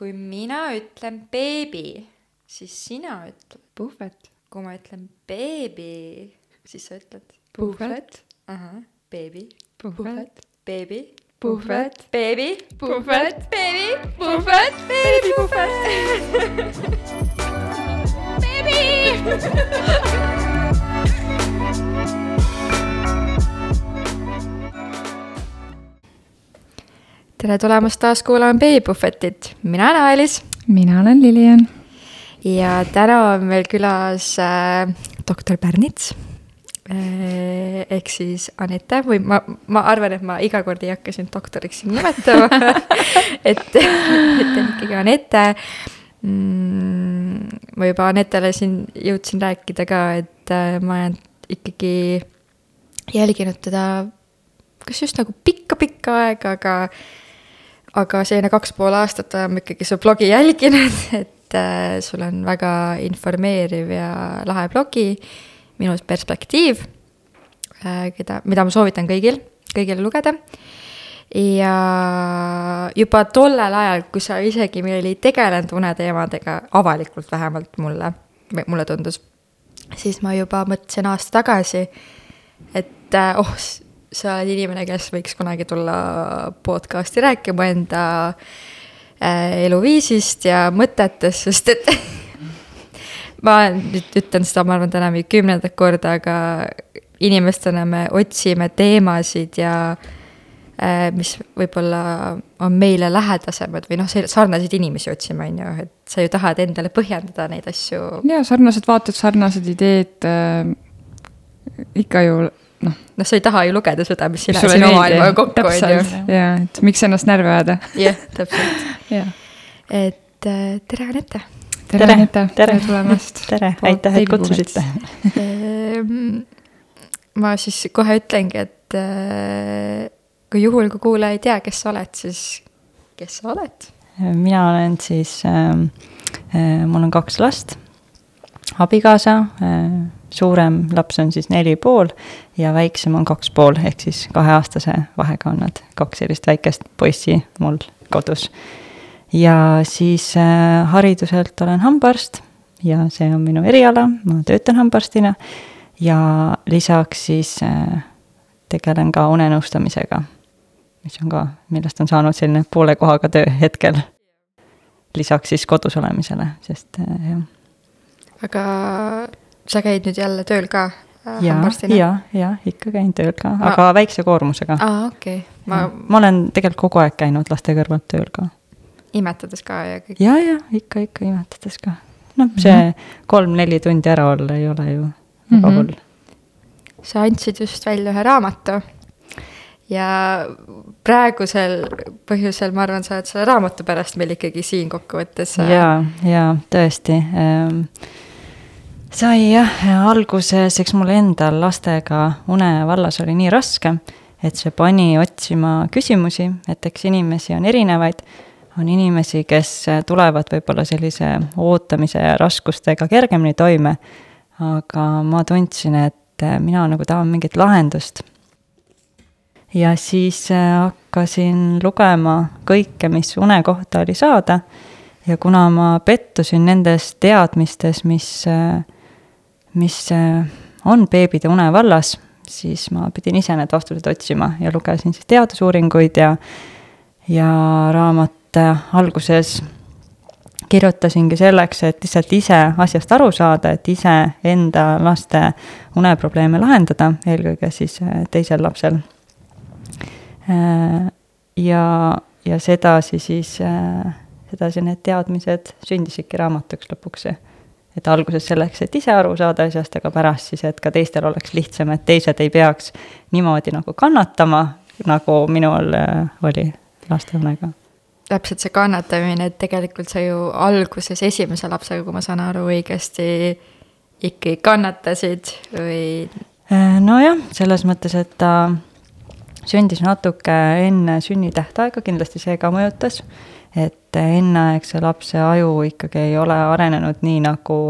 kui mina ütlen beebi, siis sina ütled. puhvet. kui ma ütlen beebi, siis sa ütled. puhvet. ahah, beebi. puhvet. beebi. puhvet. beebi. puhvet. beebi. puhvet. beebi. puhvet. beebi. tere tulemast taas kuulama Beebipuhvetit, mina olen Ailis. mina olen Lilian. ja täna on meil külas äh, doktor Pärnits äh,. ehk siis Anette või ma, ma arvan, et ma iga kord ei hakka sind doktoriks siin nimetama et, et on ikkagi Anette mm,. ma juba Anetele siin jõudsin rääkida ka, et äh, ma olen ikkagi jälginud teda kas just nagu pikka-pikka aega, aga aga selline kaks pool aastat oleme ikkagi su blogi jälginud, et äh, sul on väga informeeriv ja lahe blogi, Minus perspektiiv äh,, keda, mida ma soovitan kõigil, kõigile lugeda. ja juba tollel ajal, kui sa isegi meil ei tegelenud uneteemadega, avalikult vähemalt mulle, mulle tundus, siis ma juba mõtlesin aasta tagasi, et äh, oh, sa oled inimene, kes võiks kunagi tulla podcast'i rääkima enda äh, eluviisist ja mõtetest, sest et ma nüüd ütlen seda, ma arvan, täna mingi kümnendat korda, aga inimestena me otsime teemasid ja äh, mis võib-olla on meile lähedasemad või noh, sarnaseid inimesi otsime, on ju, et sa ju tahad endale põhjendada neid asju. ja sarnased vaated, sarnased ideed äh, ikka ju noh. noh, sa ei taha ju lugeda seda, mis sina, sinu maailmaga kokku on ju. jaa, et miks ennast närvi ajada. jah, täpselt. jah. et äh, tere, Anette tere, tere, tere, tere tulemast. tere, aitäh, et kutsusite ehm, ma siis kohe ütlengi, et äh, kui juhul, kui kuulaja ei tea, kes sa oled, siis kes sa oled? mina olen siis äh,, äh, mul on kaks last, abikaasa äh,, suurem laps on siis neli pool ja väiksem on kaks pool, ehk siis kaheaastase vahega on nad, kaks sellist väikest poissi mul kodus ja siis äh, hariduselt olen hambaarst ja see on minu eriala, ma töötan hambaarstina ja lisaks siis äh, tegelen ka unenõustamisega, mis on ka, millest on saanud selline poole kohaga töö hetkel. lisaks siis kodus olemisele, sest äh, jah. aga sa käid nüüd jälle tööl ka? Ja, ja, ja ikka käin tööl ka, aga ma... väikse koormusega. aa, okei okay.. ma. ma olen tegelikult kogu aeg käinud laste kõrvalt tööl ka imetades ka ja kõik? ja, ja ikka, ikka imetades ka. noh, see mm -hmm. kolm-neli tundi ära olla ei ole ju väga mm -hmm. hull. sa andsid just välja ühe raamatu ja praegusel põhjusel, ma arvan, sa oled selle raamatu pärast meil ikkagi siin kokkuvõttes. ja, ja tõesti ähm, sai jah, alguses, eks mul endal lastega une vallas oli nii raske, et see pani otsima küsimusi, et eks inimesi on erinevaid on inimesi, kes tulevad võib-olla sellise ootamise ja raskustega kergemini toime, aga ma tundsin, et mina nagu tahan mingit lahendust. ja siis äh, hakkasin lugema kõike, mis une kohta oli saada ja kuna ma pettusin nendes teadmistes, mis, äh, mis äh, on beebide une vallas, siis ma pidin ise need vastused otsima ja lugesin siis teadusuuringuid ja ja raamat alguses kirjutasingi selleks, et lihtsalt ise asjast aru saada, et ise enda laste uneprobleeme lahendada, eelkõige siis äh, teisel lapsel. Äh, ja, ja sedasi siis, sedasi need teadmised sündisidki raamatuks lõpuks. Et alguses selleks, et ise aru saada asjast, aga pärast siis, et ka teistel oleks lihtsam, et teised ei peaks niimoodi nagu kannatama, nagu minul oli laste unega täpselt see kannatamine, et tegelikult sa ju alguses esimese lapsega, kui ma saan aru õigesti, ikkagi kannatasid või? Äh, nojah, selles mõttes, et ta sündis natuke enne sünnitähtaega, kindlasti see ka mõjutas. et enneaegse lapse aju ikkagi ei ole arenenud nii, nagu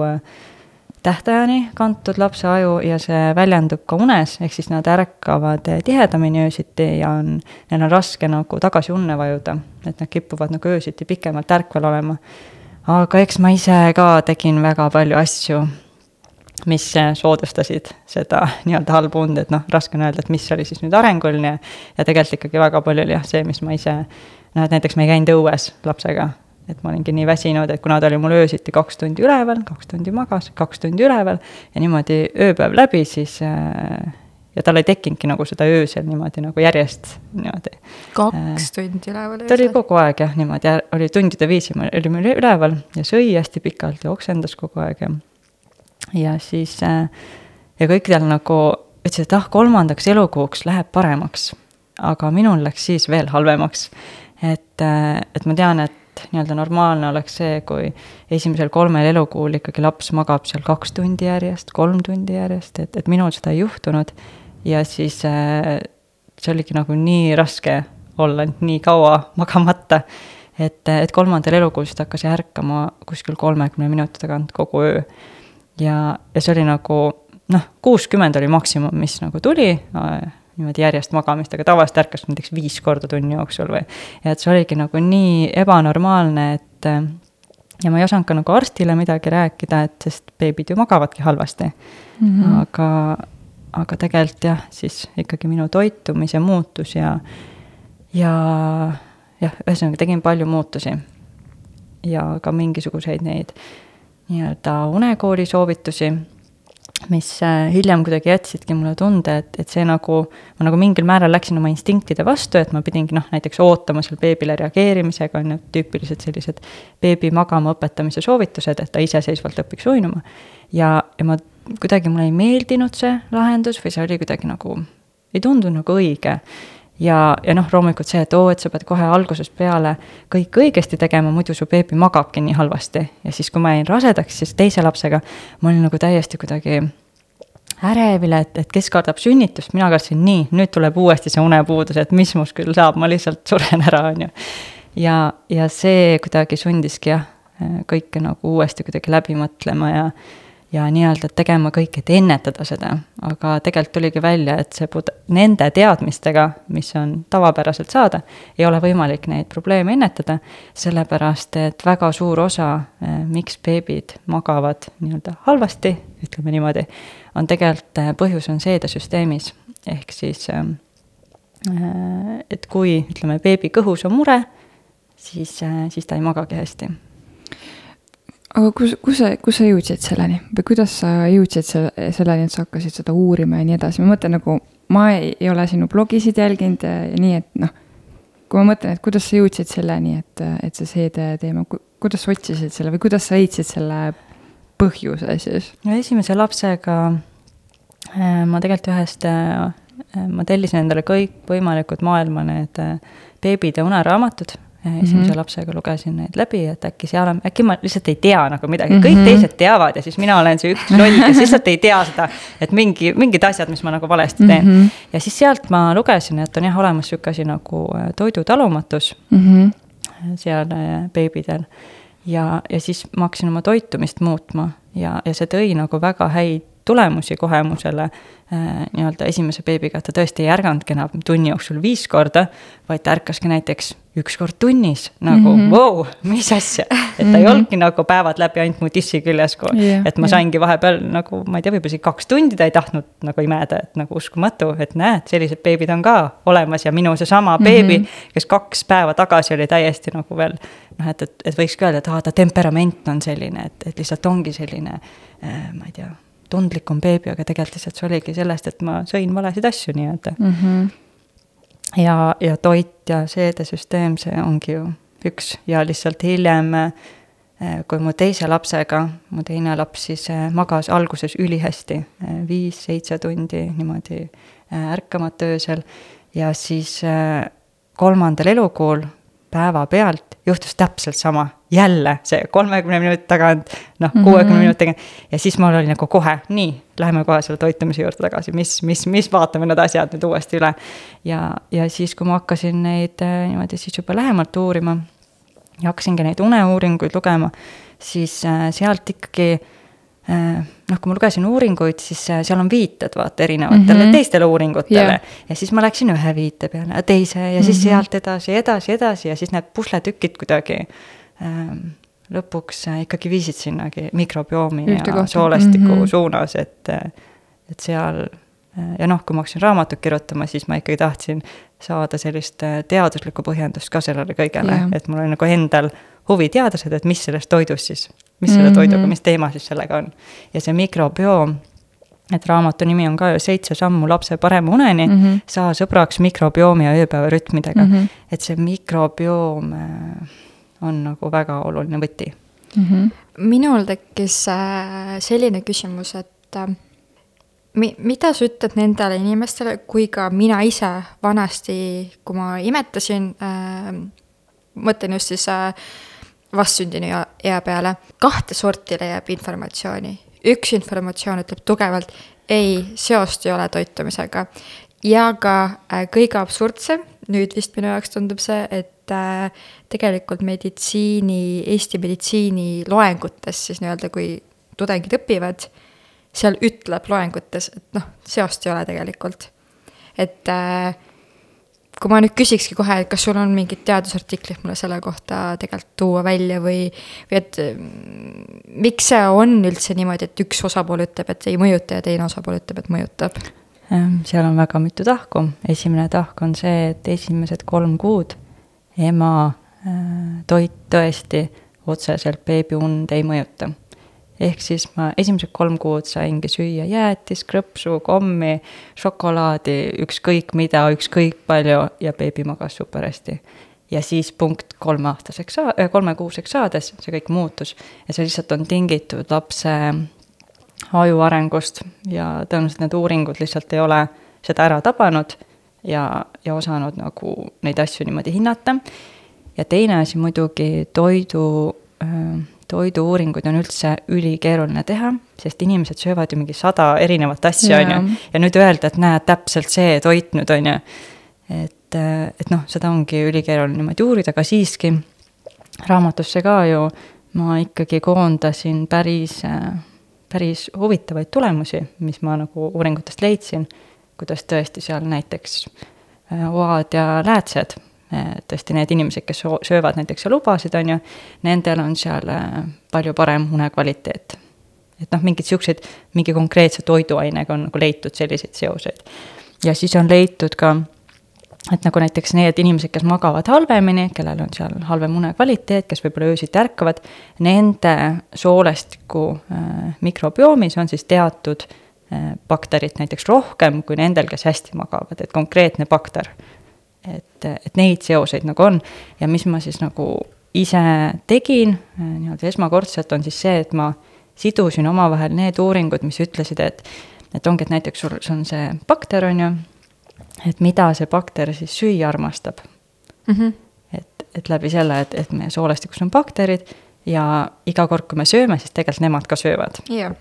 tähtajani kantud lapse aju ja see väljendub ka unes, ehk siis nad ärkavad tihedamini öösiti ja on, neil on raske nagu tagasi unne vajuda, et nad kipuvad nagu öösiti pikemalt ärkvel olema. aga eks ma ise ka tegin väga palju asju, mis soodustasid seda nii-öelda halba und, et noh, raske on öelda, et mis oli siis nüüd arenguline ja tegelikult ikkagi väga palju oli jah, see, mis ma ise, noh, et näiteks me ei käinud õues lapsega et ma olingi nii väsinud, et kuna ta oli mul öösiti kaks tundi üleval, kaks tundi magas, kaks tundi üleval ja niimoodi ööpäev läbi, siis äh, ja tal ei tekkinudki nagu seda öösel niimoodi nagu järjest niimoodi. kaks äh, tundi üleval öösel? ta oli kogu aeg jah, niimoodi, oli tundide viisi, me olime üleval ja sõi hästi pikalt ja oksendas kogu aeg ja ja siis äh, ja kõikidel nagu ütlesid, et ah, kolmandaks elukuuks läheb paremaks. aga minul läks siis veel halvemaks. Et, et ma tean, et nii-öelda normaalne oleks see, kui esimesel kolmel elukuul ikkagi laps magab seal kaks tundi järjest, kolm tundi järjest, et, et minul seda ei juhtunud. ja siis äh, see oligi nagu nii raske olla nii kaua magamata, et, et kolmandal elukuul siis ta hakkas ärkama kuskil kolmekümne minuti tagant kogu öö. ja, ja see oli nagu noh, kuuskümmend oli maksimum, mis nagu tuli niimoodi järjest magamist, aga tavaliselt ärkas näiteks viis korda tunni jooksul või. ja et see oligi nagu nii ebanormaalne, et ja ma ei osanud ka nagu arstile midagi rääkida, et sest beebid ju magavadki halvasti mm. -hmm. aga, aga tegelikult jah, siis ikkagi minu toitumise muutus ja, ja jah, ühesõnaga tegin palju muutusi. ja ka mingisuguseid neid nii-öelda unekooli soovitusi mis äh, hiljem kuidagi jätsidki mulle tunde, et, et see nagu, ma nagu mingil määral läksin oma instinktide vastu, et ma pidingi noh, näiteks ootama seal beebile reageerimisega, on ju, tüüpilised sellised beebi magama õpetamise soovitused, et ta iseseisvalt õpiks uinuma. ja, ja ma, kuidagi mulle ei meeldinud see lahendus või see oli kuidagi nagu, ei tundunud nagu õige ja, ja noh, loomulikult see, et oo, et sa pead kohe algusest peale kõik õigesti tegema, muidu su beebi magabki nii halvasti. ja siis, kui ma jäin rasedaks, siis teise lapsega, ma olin nagu täiesti kuidagi ärevil, et, et kes kardab sünnitust, mina kartsin nii, nüüd tuleb uuesti see unepuudus, et mis must küll saab, ma lihtsalt suren ära, on ju. ja, ja see kuidagi sundiski jah, kõike nagu uuesti kuidagi läbi mõtlema ja ja nii-öelda tegema kõik, et ennetada seda, aga tegelikult tuligi välja, et see pud-, nende teadmistega, mis on tavapäraselt saada, ei ole võimalik neid probleeme ennetada, sellepärast et väga suur osa, eh, miks beebid magavad nii-öelda halvasti, ütleme niimoodi, on tegelikult, eh, põhjus on seedesüsteemis, ehk siis eh, et kui, ütleme, beebi kõhus on mure, siis, siis ta ei magagi hästi aga kus, kus sa, kus sa jõudsid selleni? Või kuidas sa jõudsid selle, selleni, et sa hakkasid seda uurima ja nii edasi, ma mõtlen nagu, ma ei, ei ole sinu blogisid jälginud ja, ja nii, et noh, kui ma mõtlen, et kuidas sa jõudsid selleni, et, et see seede teema, kuidas sa otsisid selle või kuidas sa leidsid selle põhjuse siis? no esimese lapsega äh, ma tegelikult ühest, äh, ma tellisin endale kõikvõimalikud maailma need äh, beebide uneraamatud esimese mm -hmm. lapsega lugesin neid läbi, et äkki seal on, äkki ma lihtsalt ei tea nagu midagi mm, -hmm. kõik teised teavad ja siis mina olen see üks loll, kes lihtsalt ei tea seda. et mingi, mingid asjad, mis ma nagu valesti teen mm. -hmm. ja siis sealt ma lugesin, et on jah olemas sihuke asi nagu äh, toidutalumatus mm. -hmm. seal äh, beebidel. ja, ja siis ma hakkasin oma toitumist muutma ja, ja see tõi nagu väga häid tulemusi kohe mu selle äh, nii-öelda esimese beebiga, et ta tõesti ei ärganudki enam tunni jooksul viis korda, vaid ta ärkaski näiteks üks kord tunnis nagu mm, -hmm. vau, mis asja. et ta mm -hmm. ei mhm. olnudki nagu päevad läbi ainult mu tissi küljes, yeah, et ma yeah. saingi vahepeal nagu, ma ei tea, võib-olla isegi kaks tundi ta ei tahtnud nagu imeda, et nagu uskumatu, et näed, sellised beebid on ka olemas ja minu seesama mm -hmm. beebi, kes kaks päeva tagasi oli täiesti nagu veel noh, et, et, et võikski öelda, et aa, ta temperament on selline, et, et lihtsalt ongi selline äh,, ma ei tea tundlikum beebi, aga tegelikult lihtsalt see oligi sellest, et ma sõin valesid asju nii-öelda mm. -hmm. Ja, ja toit ja seedesüsteem, see ongi ju üks. Ja lihtsalt hiljem, eh, kui mu teise lapsega, mu teine laps siis eh, magas alguses ülihästi, eh, viis-seitse tundi niimoodi ärkamata öösel. Ja siis kolmandal elukuul päevapealt juhtus täpselt sama, jälle see kolmekümne minuti tagant, noh, kuuekümne mm -hmm. minuti tagant. ja siis mul oli nagu kohe, nii, läheme kohe selle toitumise juurde tagasi, mis, mis, mis vaatame need asjad nüüd uuesti üle. ja, ja siis, kui ma hakkasin neid äh, niimoodi siis juba lähemalt uurima ja hakkasingi neid uneuuringuid lugema, siis äh, sealt ikkagi noh, kui ma lugesin uuringuid, siis äh, seal on viited vaata erinevatele mm -hmm. teistele uuringutele yeah. ja siis ma läksin ühe viite peale, teise ja siis mm -hmm. sealt edasi, edasi, edasi ja siis need pusletükid kuidagi lõpuks äh, ikkagi viisid sinnagi mikrobiomi Ühte ja soolestiku mm -hmm. suunas, et, et seal ja noh, kui ma hakkasin raamatut kirjutama, siis ma ikkagi tahtsin saada sellist teaduslikku põhjendust ka sellele kõigele yeah., et mul oli nagu endal huvi teada seda, et mis selles toidus siis, mis selle mm -hmm. toiduga, mis teema siis sellega on. ja see mikrobioom, et raamatu nimi on ka ju Seitse sammu lapse parema uneni mm, -hmm. saa sõbraks mikrobiomi ja ööpäevarütmidega mm. -hmm. et see mikrobioom äh, on nagu väga oluline võti mm. -hmm. minul tekkis äh, selline küsimus, et äh, mi-, mida sa ütled nendele inimestele, kui ka mina ise vanasti, kui ma imetasin äh,, mõtlen just siis äh, vastsündinu ea peale. kahte sorti leiab informatsiooni. üks informatsioon ütleb tugevalt ei, seost ei ole toitumisega. ja ka äh, kõige absurdsem, nüüd vist minu jaoks tundub see, et äh, tegelikult meditsiini, Eesti meditsiini loengutes siis nii-öelda, kui tudengid õpivad, seal ütleb loengutes, et noh, seost ei ole tegelikult. et äh, kui ma nüüd küsikski kohe, et kas sul on mingid teadusartiklid mulle selle kohta tegelikult tuua välja või, või et mm, miks see on üldse niimoodi, et üks osapool ütleb, et ei mõjuta ja teine osapool ütleb, et mõjutab? Ehm, seal on väga mitu tahku, esimene tahk on see, et esimesed kolm kuud ema äh, toit tõesti otseselt beebi und ei mõjuta ehk siis ma esimesed kolm kuud saingi süüa jäätist, krõpsu, kommi, šokolaadi, ükskõik mida, ükskõik palju ja beebi magas super hästi. ja siis punkt kolmeaastaseks saa-, äh, kolmekuuseks saades see kõik muutus ja see lihtsalt on tingitud lapse aju arengust ja tõenäoliselt need uuringud lihtsalt ei ole seda ära tabanud ja, ja osanud nagu neid asju niimoodi hinnata. ja teine asi muidugi toidu äh, toidu-uuringuid on üldse ülikeeruline teha, sest inimesed söövad ju mingi sada erinevat asja, on ju. ja nüüd öelda, et näed, täpselt see toit nüüd, on ju. et, et noh, seda ongi ülikeeruline niimoodi uurida, aga siiski raamatusse ka ju ma ikkagi koondasin päris, päris huvitavaid tulemusi, mis ma nagu uuringutest leidsin. Kuidas tõesti seal näiteks oad ja läätsed tõesti need inimesed, kes söövad näiteks seal lubasid, on ju, nendel on seal äh, palju parem unekvaliteet. et noh, mingeid siukseid, mingi konkreetse toiduainega on nagu leitud selliseid seoseid. ja siis on leitud ka, et nagu näiteks need inimesed, kes magavad halvemini, kellel on seal halvem unekvaliteet, kes võib-olla öösiti ärkavad, nende soolestiku äh, mikrobioomis on siis teatud äh, bakterit näiteks rohkem kui nendel, kes hästi magavad, et konkreetne bakter et, et neid seoseid nagu on ja mis ma siis nagu ise tegin nii-öelda esmakordselt, on siis see, et ma sidusin omavahel need uuringud, mis ütlesid, et, et ongi, et näiteks sul, sul on see bakter, on ju, et mida see bakter siis süüa armastab mm. -hmm. et, et läbi selle, et, et meie soolestikus on bakterid ja iga kord, kui me sööme, siis tegelikult nemad ka söövad yeah..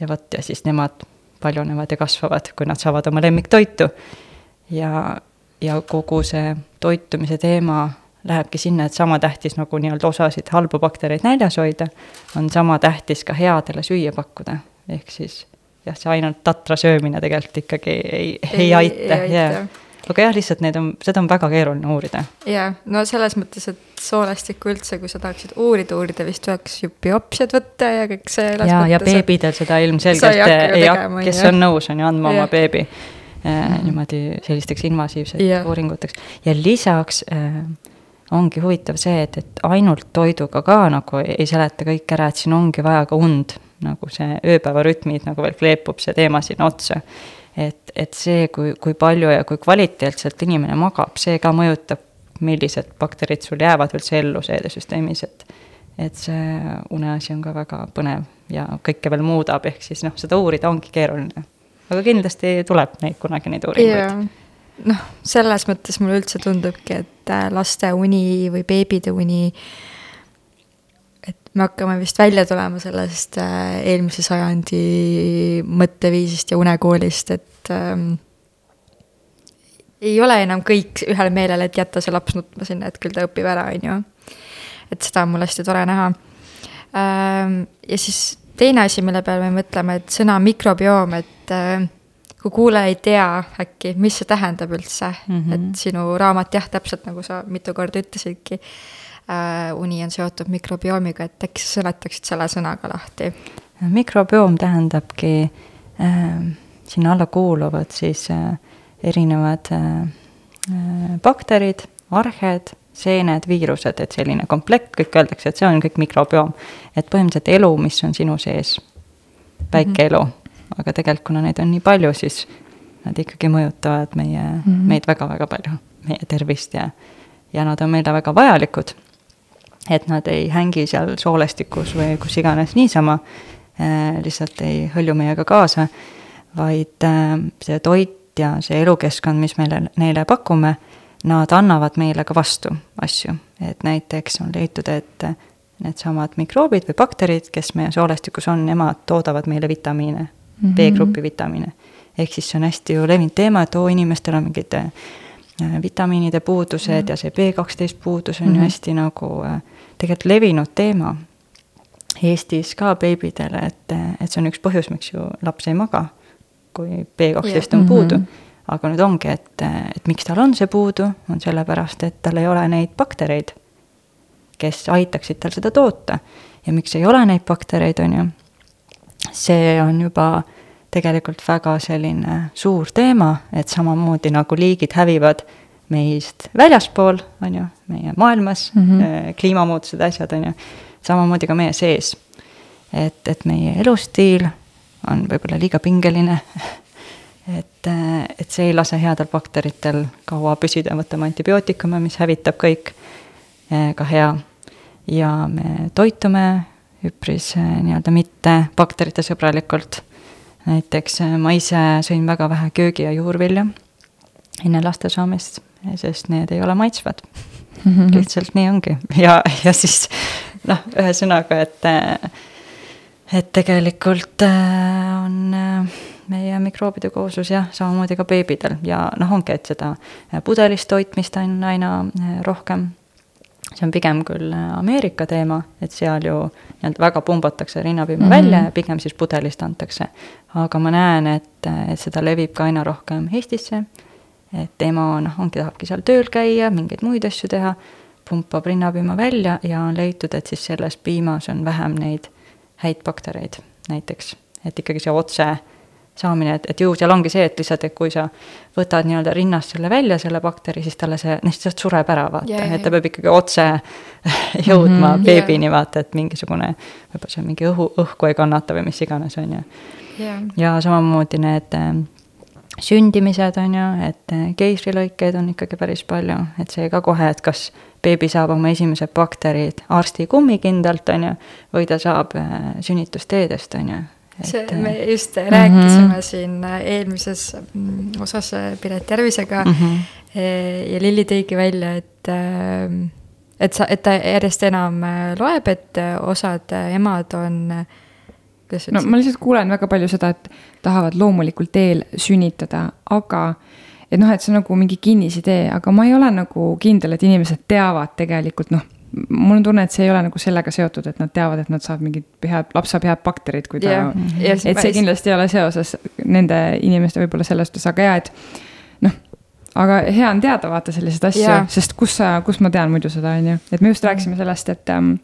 Ja vot, ja siis nemad paljunevad ja kasvavad, kui nad saavad oma lemmiktoitu. ja, ja kogu see toitumise teema lähebki sinna, et sama tähtis nagu nii-öelda osasid halbu baktereid näljas hoida, on sama tähtis ka headele süüa pakkuda, ehk siis jah, see ainult tatra söömine tegelikult ikkagi ei, ei, ei aita, jaa. Aga jah, lihtsalt neid on, seda on väga keeruline uurida. jaa, no selles mõttes, et soolestikku üldse, kui sa tahaksid uurida, uurida vist tuleks ju biopsiad võtta ja kõik see. ja, ja beebidel seda ilmselgelt ei hakka, kes on nõus, on ju, andma ja. oma beebi mm -hmm. niimoodi sellisteks invasiivseteks yeah. uuringuteks. ja lisaks äh, ongi huvitav see, et, et ainult toiduga ka nagu ei seleta kõik ära, et siin ongi vaja ka und, nagu see ööpäevarütmid nagu veel kleepub see teema sinna otsa. Et, et see, kui, kui palju ja kui kvaliteetselt inimene magab, see ka mõjutab, millised bakterid sul jäävad üldse ellu seedesüsteemis, et et see uneasi on ka väga põnev ja kõike veel muudab, ehk siis noh, seda uurida ongi keeruline. Aga kindlasti tuleb neid kunagi, neid uuringuid. noh, selles mõttes mulle üldse tundubki, et äh, laste uni või beebide uni, et me hakkame vist välja tulema sellest äh, eelmise sajandi mõtteviisist ja unekoolist, et ähm, ei ole enam kõik ühel meelel, et jätta see laps nutma sinna, et küll ta õpib ära, on ju. et seda on mul hästi tore näha ähm,. ja siis teine asi, mille peale me mõtleme, et sõna mikrobioom, et äh, kui kuulaja ei tea äkki, mis see tähendab üldse mm, -hmm. et sinu raamat jah, täpselt nagu sa mitu korda ütlesidki uni on seotud mikrobiomiga, et äkki sa seletaksid selle sõnaga lahti? mikrobioom tähendabki äh, sinna alla kuuluvad siis äh, erinevad äh, äh bakterid, arhed, seened, viirused, et selline komplekt, kõik öeldakse, et see on kõik mikrobioom. et põhimõtteliselt elu, mis on sinu sees, väike mm -hmm. elu aga tegelikult, kuna neid on nii palju, siis nad ikkagi mõjutavad meie mm, -hmm. meid väga-väga palju, meie tervist ja, ja nad on meile väga vajalikud. Et nad ei hängi seal soolestikus või kus iganes niisama äh,, lihtsalt ei hõlju meiega kaasa, vaid äh, see toit ja see elukeskkond, mis meile, neile pakume, nad annavad meile ka vastu asju, et näiteks on leitud, et needsamad mikroobid või bakterid, kes meie soolestikus on, nemad toodavad meile vitamiine mm -hmm. B-grupi vitamiine. ehk siis see on hästi ju levinud teema, et oo, inimestel on mingid äh, vitamiinide puudused mm -hmm. ja see B12 puudus on mm -hmm. ju mhm. hästi nagu äh, tegelikult levinud teema. Eestis ka beebidele, et, et see on üks põhjus, miks ju laps ei maga, kui B12 yeah. on puudu mm. -hmm aga nüüd ongi, et, et miks tal on see puudu, on sellepärast, et tal ei ole neid baktereid, kes aitaksid tal seda toota. ja miks ei ole neid baktereid, on ju, see on juba tegelikult väga selline suur teema, et samamoodi nagu liigid hävivad meist väljaspool, on ju, meie maailmas mm, -hmm. kliimamuutused, asjad, on ju, samamoodi ka meie sees. et, et meie elustiil on võib-olla liiga pingeline et, et see ei lase headel bakteritel kaua püsida, võtame antibiootikume, mis hävitab kõik, eh, ka hea. ja me toitume üpris äh, nii-öelda mitte bakterite sõbralikult. näiteks äh, ma ise sõin väga vähe köögi- ja juurvilja enne laste saamist, sest need ei ole maitsvad mm. -hmm. lihtsalt nii ongi ja, ja siis noh, ühesõnaga, et, äh, et tegelikult on meie mikroobide kooslus jah, samamoodi ka beebidel ja noh, ongi, et seda pudelist toitmist on aina rohkem see on pigem küll äh, Ameerika teema, et seal ju nii-öelda väga pumbatakse rinnapiima mm -hmm. välja ja pigem siis pudelist antakse. aga ma näen, et, et seda levib ka aina rohkem Eestisse, et ema noh, ongi, tahabki seal tööl käia, mingeid muid asju teha, pumpab rinnapiima välja ja on leitud, et siis selles piimas on vähem neid häid baktereid näiteks, et ikkagi see otse saamine, et, et ju seal ongi see, et lihtsalt, et kui sa võtad nii-öelda rinnast selle välja, selle bakteri, siis talle see, lihtsalt sureb ära, vaata. Yeah,, et ta peab ikkagi otse jõudma mm -hmm, beebini yeah., vaata, et mingisugune, võib-olla seal mingi õhu, õhku ei kannata või mis iganes, on ju. Ja samamoodi need äh, sündimised, on ju, et äh, keisrilõikeid on ikkagi päris palju, et see ka kohe, et kas beebi saab oma esimesed bakterid arsti kummikindlalt, on ju, või ta saab äh, sünnitusteedest, on ju see, me just rääkisime mm -hmm. siin eelmises mm, osas Piret Järvisega mm -hmm. ja Lilli tõigi välja, et et sa, et ta järjest enam loeb, et osad emad on no ma lihtsalt kuulen väga palju seda, et tahavad loomulikul teel sünnitada, aga et noh, et see on nagu mingi kinnisidee, aga ma ei ole nagu kindel, et inimesed teavad tegelikult noh mul on tunne, et see ei ole nagu sellega seotud, et nad teavad, et nad saavad mingid head, laps saab head bakterid, kui ta yeah., et see kindlasti ei ole seoses nende inimeste võib-olla selles suhtes, aga jaa, et noh, aga hea on teada vaata selliseid asju yeah., sest kus sa, kus ma tean muidu seda, on ju, et me just rääkisime sellest, et ähm,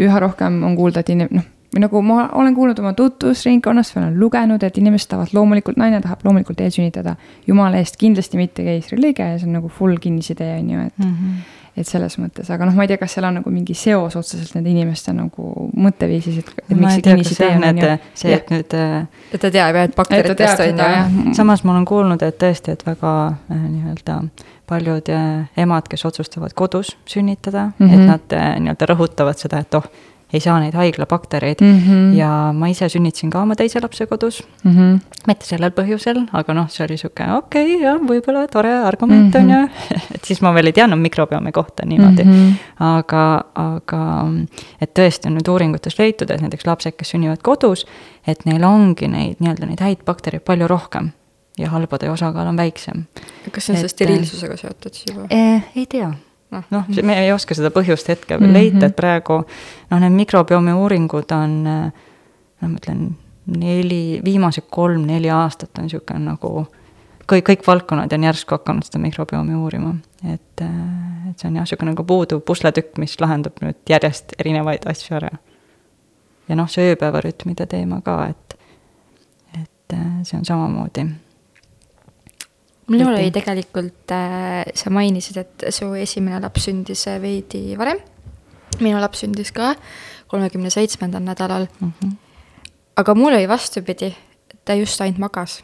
üha rohkem on kuulda, et inim-, noh, või nagu ma olen kuulnud oma tutvusringkonnast või olen lugenud, et inimesed tahavad loomulikult, naine tahab loomulikult eelsünnitada. jumala eest kindlasti mitte keisrilõige ja see on nagu full kinnisidee, on ju, et mm. -hmm et selles mõttes, aga noh, ma ei tea, kas seal on nagu mingi seos otseselt nende inimeste nagu mõtteviisis, et, et miks see kinnisidee on, on ju. see, et nüüd. Äh, et ta teab jah, et bakteritest on ju. samas ma olen kuulnud, et tõesti, et väga äh, nii-öelda paljud äh, emad, kes otsustavad kodus sünnitada mm, -hmm. et mhm. nad nii-öelda rõhutavad seda, et oh ei saa neid haiglabaktereid mm. -hmm. ja ma ise sünnitasin ka oma teise lapse kodus mm. -hmm. mitte sellel põhjusel, aga noh, see oli sihuke okei okay,, jah, võib-olla tore argument mm -hmm. on ju et siis ma veel ei teadnud mikrobiomi kohta niimoodi mm. -hmm. aga, aga et tõesti on nüüd uuringutes leitud, et näiteks lapsed, kes sünnivad kodus, et neil ongi neid nii-öelda neid häid baktereid palju rohkem ja halbade osakaal on väiksem. kas see on selle steriilsusega seotud siis juba eh,? ei tea noh noh, me ei oska seda põhjust hetkel veel Mhm. leida, et praegu noh, need mikrobiomi uuringud on no ma ütlen, neli, viimased kolm-neli aastat on niisugune nagu kõik, kõik valdkonnad on järsku hakanud seda mikrobiomi uurima, et, et see on jah, niisugune nagu puuduv pusletükk, mis lahendab nüüd järjest erinevaid asju ära. ja noh, see ööpäevarütmide teema ka, et, et äh, see on samamoodi minul oli tegelikult äh,, sa mainisid, et su esimene laps sündis äh, veidi varem. minu laps sündis ka kolmekümne seitsmendal nädalal, mm. -hmm. aga mul oli vastupidi, ta just ainult magas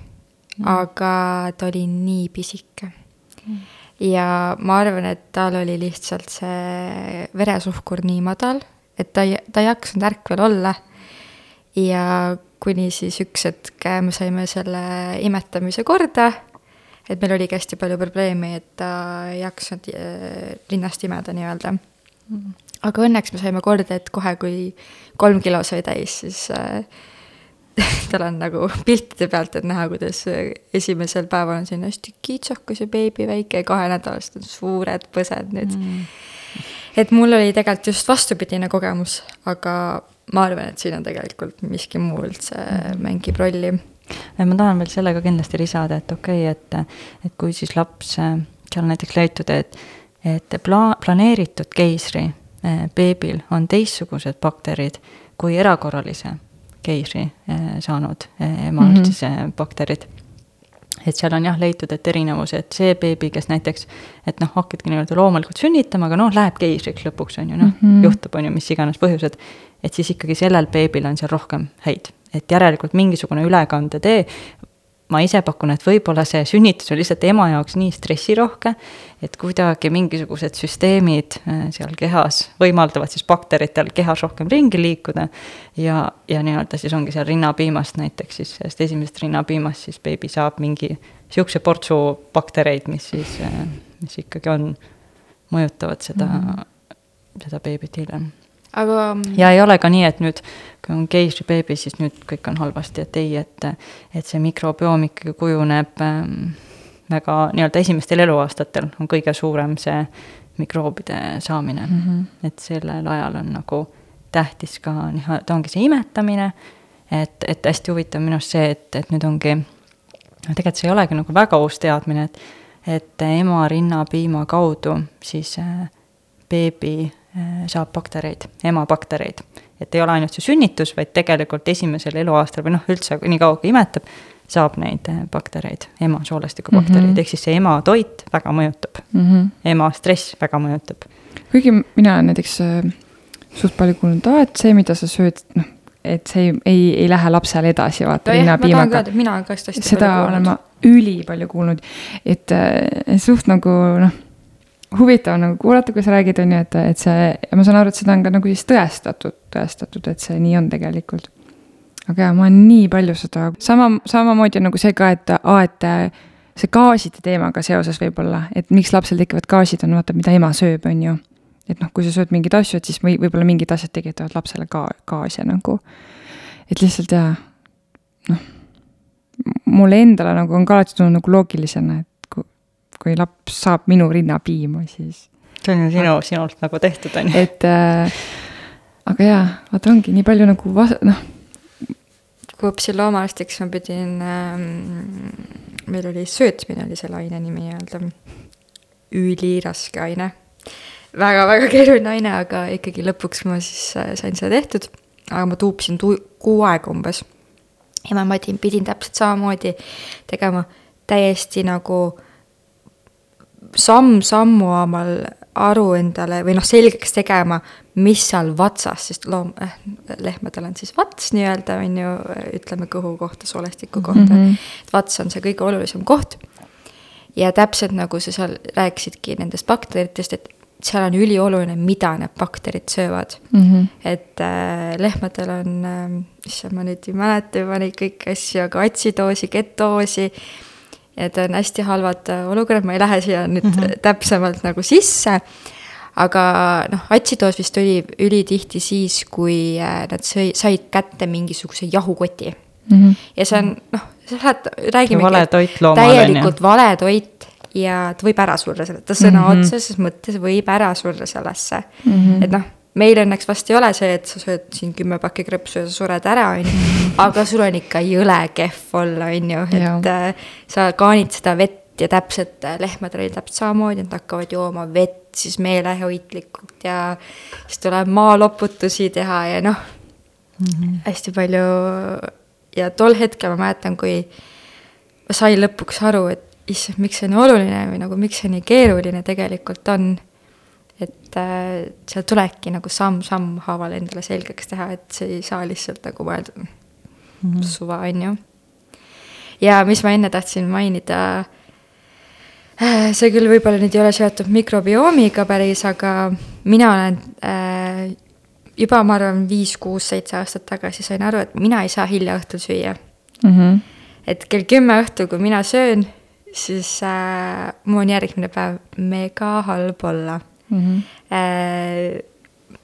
mm., aga ta oli nii pisike mm.. ja ma arvan, et tal oli lihtsalt see veresuhkur nii madal, et ta ei, ta ei jaksanud ärkvel olla. ja kuni siis üks hetk me saime selle imetamise korda et meil oligi hästi palju probleemi, et ta ei jaksanud äh, rinnast imeda nii-öelda. aga õnneks me saime korda, et kohe, kui kolm kilo sai täis, siis äh, tal on nagu piltide pealt, et näha, kuidas äh, esimesel päeval on selline hästi kitsakas ja beebi väike ja kahenädalased on suured põsed nüüd mm.. et mul oli tegelikult just vastupidine kogemus, aga ma arvan, et siin on tegelikult miski muu üldse mm. mängib rolli ma tahan veel sellega kindlasti lisada, et okei okay,, et, et kui siis laps, seal on näiteks leitud, et, et pla-, planeeritud keisri eh, beebil on teistsugused bakterid kui erakorralise keisri eh, saanud emal mm. -hmm. siis bakterid et seal on jah leitud, et erinevus, et see beebi, kes näiteks, et noh, hakkadki nii-öelda loomulikult sünnitama, aga noh, läheb keisriks lõpuks on ju noh mm. -hmm., juhtub on ju mis iganes põhjused. et siis ikkagi sellel beebil on seal rohkem häid, et järelikult mingisugune ülekandetee. Ma ise pakun, et võib-olla see sünnitus on lihtsalt ema jaoks nii stressirohke, et kuidagi mingisugused süsteemid äh, seal kehas võimaldavad siis bakteritel kehas rohkem ringi liikuda. ja, ja nii-öelda siis ongi seal rinnapiimast näiteks siis sellest esimesest rinnapiimast siis beebi saab mingi sihukese portsu baktereid, mis siis, mis ikkagi on, mõjutavad seda mm, -hmm. seda beebit hiljem aga ja ei ole ka nii, et nüüd, kui on keisribeebi, siis nüüd kõik on halvasti, et ei, et, et see mikrobioom ikkagi kujuneb ähm, väga nii-öelda esimestel eluaastatel on kõige suurem see mikroobide saamine mm. -hmm. et sellel ajal on nagu tähtis ka ta ongi see imetamine, et, et hästi huvitav minu arust see, et, et nüüd ongi, no tegelikult see ei olegi nagu väga uus teadmine, et et ema rinnapiima kaudu siis äh, beebi saab baktereid, emabaktereid. et ei ole ainult see sünnitus, vaid tegelikult esimesel eluaastal või noh, üldse nii kaua kui imetab, saab neid äh, baktereid, ema soolestikubaktereid mm. -hmm., ehk siis see ema toit väga mõjutab, mm. -hmm. ema stress väga mõjutab. kuigi mina näiteks äh, suht palju kuulnud, et see, mida sa sööd, noh, et see ei, ei, ei lähe lapsele edasi, vaata ka et mina ka hästi seda olen ma ülipalju kuulnud, et äh, suht nagu noh, huvitav nagu kuulata, kui sa räägid, on ju, et, et see, ma saan aru, et seda on ka nagu siis tõestatud, tõestatud, et see nii on tegelikult. aga jaa, ma olen nii palju seda, sama, samamoodi nagu see ka, et aa, et see gaaside teemaga seoses võib-olla, et miks lapsel tekivad gaasid, on vaata, mida ema sööb, on ju. et noh, kui sa sööd mingeid asju, et siis või võib-olla mingid asjad tekitavad lapsele ka gaasi nagu. et lihtsalt jaa, noh mulle endale nagu on ka alati tulnud nagu loogilisena, et kui, laps saab minu rinnapiima, siis, see on ju sinu, sinult nagu tehtud, on ju. et äh, aga jaa, vaata ongi nii palju nagu vas-, noh, kui õppisin loomaarstiks, ma pidin ähm,, meil oli söötmine oli selle aine nimi nii-öelda, üliraske aine väga,. väga-väga keeruline aine, aga ikkagi lõpuks ma siis äh, sain seda tehtud. aga ma tuupsin tu- kuu aega umbes. ja ma pidin, pidin täpselt samamoodi tegema täiesti nagu samm-sammu omal aru endale või noh, selgeks tegema, mis seal vatsas, sest loom- äh,, lehmadel on siis vats nii-öelda on ju, ütleme kõhu kohta, soolestiku kohta mm. -hmm. vats on see kõige olulisem koht. ja täpselt nagu sa seal rääkisidki nendest bakteritest, et seal on ülioluline, mida need bakterid söövad mm. -hmm. et äh, lehmadel on äh,, issand, ma nüüd ei mäleta juba neid kõiki asju, aga atsidoosi, ketoosi Need on hästi halvad äh, olukorrad, ma ei lähe siia nüüd mm -hmm. täpsemalt nagu sisse. aga noh, atsidoos vist oli ülitihti siis, kui äh, nad sõi, said kätte mingisuguse jahukoti mm. -hmm. ja see on noh, sa lähed, räägime. vale toit loomale, täielikult vale toit ja ta võib ära surra selle, ta sõna mm. -hmm. otseses mõttes võib ära surra sellesse mm. -hmm. et noh, meil õnneks vast ei ole see, et sa sööd siin kümme pakki krõpsu ja sa sured ära, on ju. aga sul on ikka jõle kehv olla, on ju, et äh, sa kaanid seda vett ja täpselt äh, lehmadel oli täpselt samamoodi, nad hakkavad jooma vett siis meeleheitlikult ja siis tuleb maaloputusi teha ja noh mm, -hmm. hästi palju ja tol hetkel ma mäletan, kui ma sain lõpuks aru, et issand, miks see nii oluline või nagu miks see nii keeruline tegelikult on. Et äh, seal tulebki nagu samm-samm haaval endale selgeks teha, et see ei saa lihtsalt nagu mõelda mm -hmm. suva, on ju. ja mis ma enne tahtsin mainida, see küll võib-olla nüüd ei ole seotud mikrobiomiga päris, aga mina olen äh, juba, ma arvan, viis, kuus, seitse aastat tagasi sain aru, et mina ei saa hilja õhtul süüa Mhm. et kell kümme õhtul, kui mina söön, siis äh, mul on järgmine päev mega halb olla Mhm. äh,.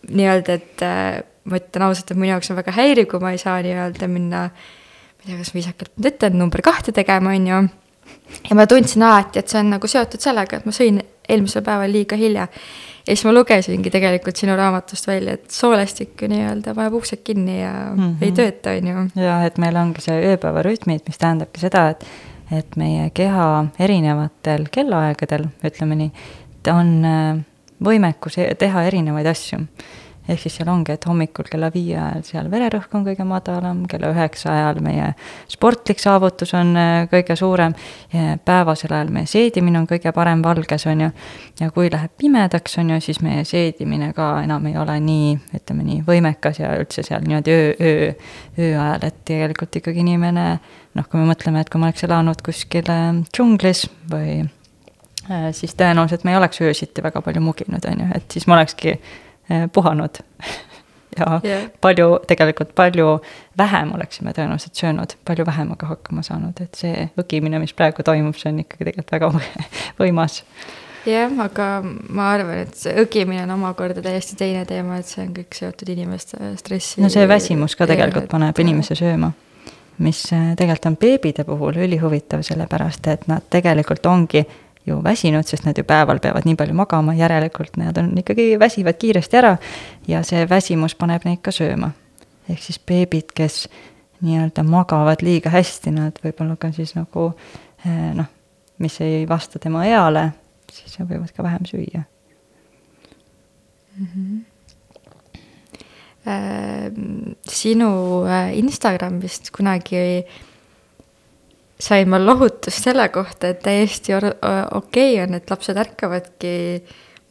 nii-öelda, et äh, ma ütlen ausalt, et minu jaoks on väga häiriv, kui ma ei saa nii-öelda minna, ma ei tea, kas viisakalt nüüd ütlen, number kahte tegema, on ju. ja ma tundsin alati, et see on nagu seotud sellega, et ma sõin eelmisel päeval liiga hilja. ja siis ma lugesingi tegelikult sinu raamatust välja, et soolestik ju nii-öelda paneb uksed kinni ja mm Mhm. -hmm. ei tööta, on ju. ja et meil ongi see ööpäevarütmid, mis tähendabki seda, et, et meie keha erinevatel kellaaegadel, ütleme nii, ta on äh, võimekus e- teha erinevaid asju. ehk siis seal ongi, et hommikul kella viie ajal seal vererõhk on kõige madalam, kella üheksa ajal meie sportlik saavutus on äh, kõige suurem, päevasel ajal meie seedimine on kõige parem valges, on ju, ja kui läheb pimedaks, on ju, siis meie seedimine ka enam ei ole nii, ütleme nii, võimekas ja üldse seal niimoodi öö, öö, öö ajal, et tegelikult ikkagi inimene noh, kui me mõtleme, et kui ma oleks elanud kuskil äh, džunglis või siis tõenäoliselt me ei oleks öösiti väga palju muginud, on ju, et siis ma olekski äh, puhanud ja Jah. palju, tegelikult palju vähem oleksime tõenäoliselt söönud, palju vähemaga hakkama saanud, et see õgimine, mis praegu toimub, see on ikkagi tegelikult väga võimas jah, aga ma arvan, et see õgimine on omakorda täiesti teine teema, et see on kõik seotud inimeste stressi. no see väsimus ka tegelikult paneb inimese sööma, mis äh, tegelikult on beebide puhul ülihuvitav, sellepärast et nad tegelikult ongi ju väsinud, sest nad ju päeval peavad nii palju magama, järelikult nad on ikkagi väsivad kiiresti ära ja see väsimus paneb neid ka sööma. ehk siis beebid, kes nii-öelda magavad liiga hästi, nad võib-olla ka siis nagu eh, noh, mis ei vasta tema eale, siis võivad ka vähem süüa. Äh, sinu äh, Instagramist kunagi sain ma lohutust selle kohta, et täiesti okei okay on, et lapsed ärkavadki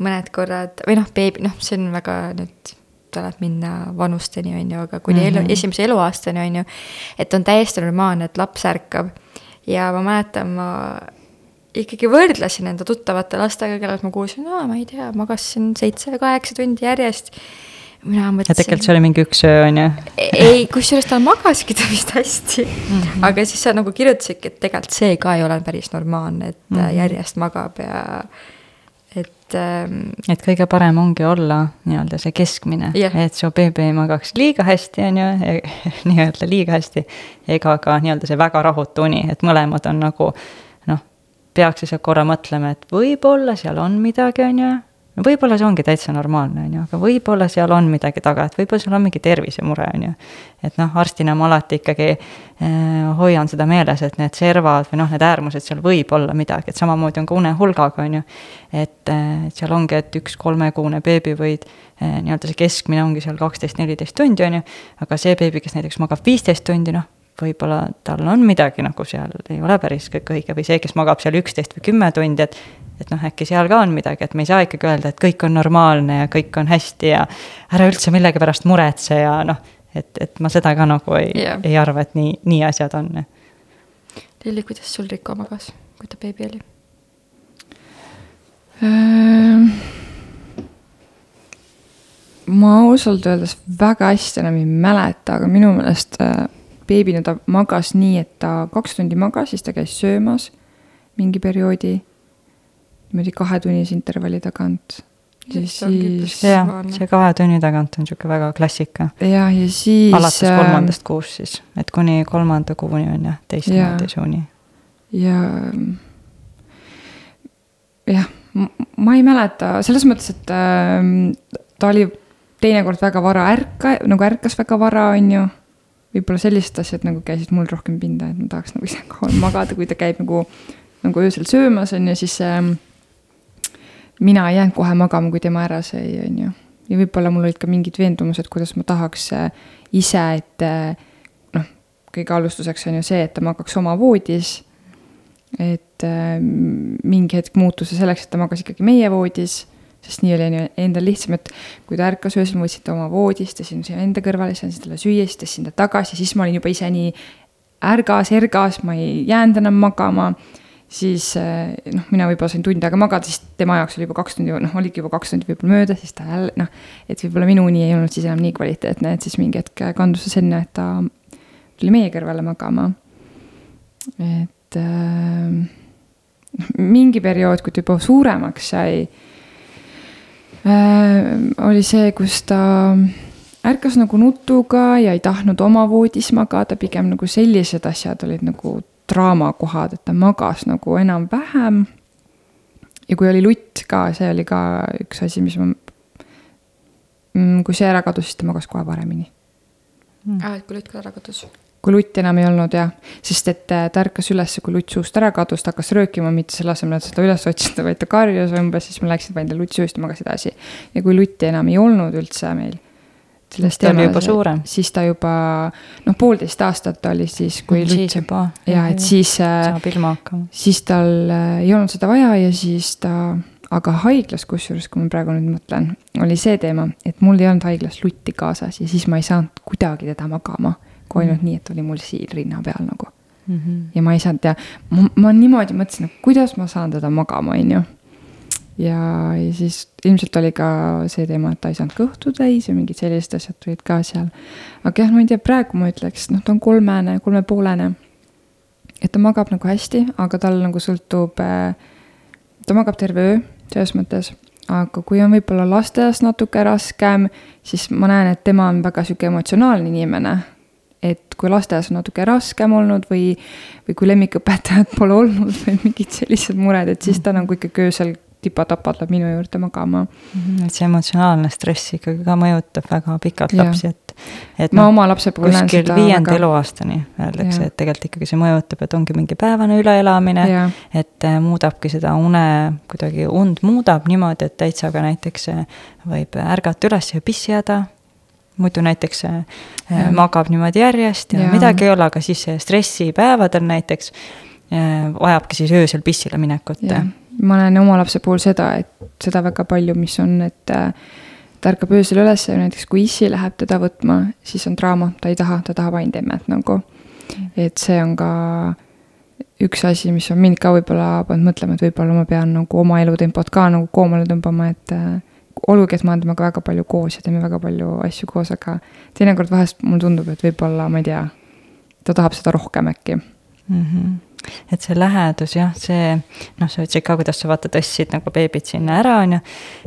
mõned korrad või noh, beebi, noh, see on väga nüüd tuleb minna vanusteni, on ju, aga kuni mm -hmm. elu, Mhm. esimese eluaastani, on ju, et on täiesti normaalne, et laps ärkab. ja ma mäletan, ma ikkagi võrdlesin enda tuttavate lastega, kellelt ma kuulsin, aa, ma ei tea, magasin seitse-kaheksa tundi järjest. Mina mõtlesin tegelikult see oli mingi üks öö, on ju. ei, kusjuures ta magaski ta vist hästi mm. -hmm. aga siis sa nagu kirjutasidki, et tegelikult see ka ei ole päris normaalne, et mm. -hmm. järjest magab ja et ähm, et kõige parem ongi olla nii-öelda see keskmine Jah. et su beebi ei magaks liiga hästi, on ju, nii-öelda liiga hästi, ega ka nii-öelda see väga rahutu uni, et mõlemad on nagu noh, peaks lihtsalt korra mõtlema, et võib-olla seal on midagi, on ju, no võib-olla see ongi täitsa normaalne, on ju, aga võib-olla seal on midagi taga, et võib-olla seal on mingi tervisemure, on ju. et noh, arstina ma alati ikkagi eh, hoian seda meeles, et need servad või noh, need äärmused, seal võib olla midagi, et samamoodi on ka unehulgaga, on ju. et eh, seal ongi, et üks kolmekuune beebi võid eh, nii-öelda see keskmine ongi seal kaksteist, neliteist tundi, on ju, aga see beebi, kes näiteks magab viisteist tundi, noh, võib-olla tal on midagi nagu seal ei ole päris kõik õige või see, kes magab seal üksteist või kümme tundi, et et noh, äkki seal ka on midagi, et me ei saa ikkagi öelda, et kõik on normaalne ja kõik on hästi ja ära üldse millegi pärast muretse ja noh, et, et ma seda ka nagu ei yeah., ei arva, et nii, nii asjad on. Lilli, kuidas sul Riko magas, kui ta beebi oli? Ehm, ma ausalt öeldes väga hästi enam ei mäleta, aga minu meelest äh, beebina ta magas nii, et ta kaks tundi magas, siis ta käis söömas mingi perioodi. Niimoodi kahetunnise intervalli tagant. ja siis jah see kahe tunni tagant on niisugune väga klassika. jah, ja siis. alates kolmandast kuust siis, et kuni kolmanda kuuni on jah, teist suuni. ja jah, ma ei mäleta, selles mõttes, et äh, ta oli teinekord väga vara ärka, nagu ärkas väga vara, on ju. võib-olla sellised asjad nagu käisid mul rohkem pinda, et ma tahaks nagu ise kauem magada, kui ta käib nagu, nagu öösel söömas, on ju, siis äh, mina ei jäänud kohe magama, kui tema ära sõi, on ju. ja võib-olla mul olid ka mingid veendumused, kuidas ma tahaks äh, ise, et äh, noh, kõige alustuseks on ju see, et ta magaks oma voodis et äh, mingi hetk muutus see selleks, et ta magas ikkagi meie voodis, sest nii oli endal lihtsam, et kui ta ärkas öösel, ma võtsin ta oma voodist, tõstsin siia enda kõrvale, siis andsin talle süüa, siis tõstsin ta tagasi, siis ma olin juba ise nii ärgas, ergas, ma ei jäänud enam magama. Siis äh, noh, mina võib-olla sain tund aega magada, siis tema jaoks oli juba kaks tundi, noh, oligi juba kaks tundi võib-olla mööda, siis ta jälle noh, et võib-olla minu uni ei olnud siis enam nii kvaliteetne, et siis mingi hetk kandus see sinna, et ta tuli meie kõrvale magama. et äh, mingi periood, kui ta juba suuremaks sai äh,, oli see, kus ta ärkas nagu nutuga ja ei tahtnud oma voodis magada, pigem nagu sellised asjad olid nagu draamakohad, et ta magas nagu enam-vähem. ja kui oli lutt ka, see oli ka üks asi, mis ma, mm, kui see ära kadus, siis ta magas kohe paremini mm.. aa, et kui lutt ka ära kadus? kui lutti enam ei olnud jah, sest et äh, ta ärkas üles, kui lutt suust ära kadus, ta hakkas röökima, mitte selle asemel, et seda üles otsida, vaid ta karjus umbes, siis ma läksin, panin talle lutt suust ja magasin edasi. ja kui lutti enam ei olnud üldse meil. Siis ta oli juba suurem. siis ta juba, noh, poolteist aastat oli siis, kui lutt. siis juba. ja et siis. Äh, saab ilma hakkama. siis tal äh, ei olnud seda vaja ja siis ta aga haiglas, kusjuures, kui ma praegu nüüd mõtlen, oli see teema, et mul ei olnud haiglas lutti kaasas ja siis ma ei saanud kuidagi teda magama mm kui ainult nii, et oli mul siin rinna peal nagu mm. -hmm. ja ma ei saanud ja ma, ma niimoodi mõtlesin, et kuidas ma saan teda magama, on ju. Ja, ja siis ilmselt oli ka see teema, et ta ei saanud kõhtu täis ja mingid sellised asjad tulid ka seal. aga jah, ma ei tea, praegu ma ütleks, noh, ta on kolmene, kolmepoolene. et ta magab nagu hästi, aga tal nagu sõltub, äh, ta magab terve öö selles mõttes aga kui on võib-olla lasteaias natuke raskem, siis ma näen, et tema on väga sihuke emotsionaalne inimene et kui lasteaias on natuke raskem olnud või, või kui lemmikõpetajat pole olnud või mingid sellised mured, et siis ta nagu ikkagi öösel tipa-tapa tuleb minu juurde magama. Mhm, et see emotsionaalne stress ikkagi ka mõjutab väga pikalt ja. lapsi, et. et ma no, oma lapse puhul näen seda. viienda eluaastani öeldakse, et tegelikult ikkagi see mõjutab, et ongi mingi päevane üleelamine. et äh, muudabki seda une, kuidagi und muudab niimoodi, et täitsa ka näiteks äh, võib ärgata üles ja pissi jääda muidu näiteks äh, ja. magab niimoodi järjest ja, ja midagi ei ole, aga siis stressipäevadel näiteks vajabki siis öösel pissile minekut. Ma näen oma lapse puhul seda, et seda väga palju, mis on, et äh, ta ärkab öösel üles ja näiteks kui issi läheb teda võtma, siis on draama, ta ei taha, ta tahab ainult emmet nagu. et see on ka üks asi, mis on mind ka võib-olla pannud mõtlema, et võib-olla ma pean nagu oma elutempot ka nagu koomale tõmbama, et olgugi, et me oleme temaga väga palju koos ja teeme väga palju asju koos, aga teinekord vahest mulle tundub, et võib-olla, ma ei tea, ta tahab seda rohkem äkki mm. -hmm et see lähedus jah, see noh, sa ütlesid ka, kuidas sa vaata tõstsid nagu beebit sinna ära, on ju.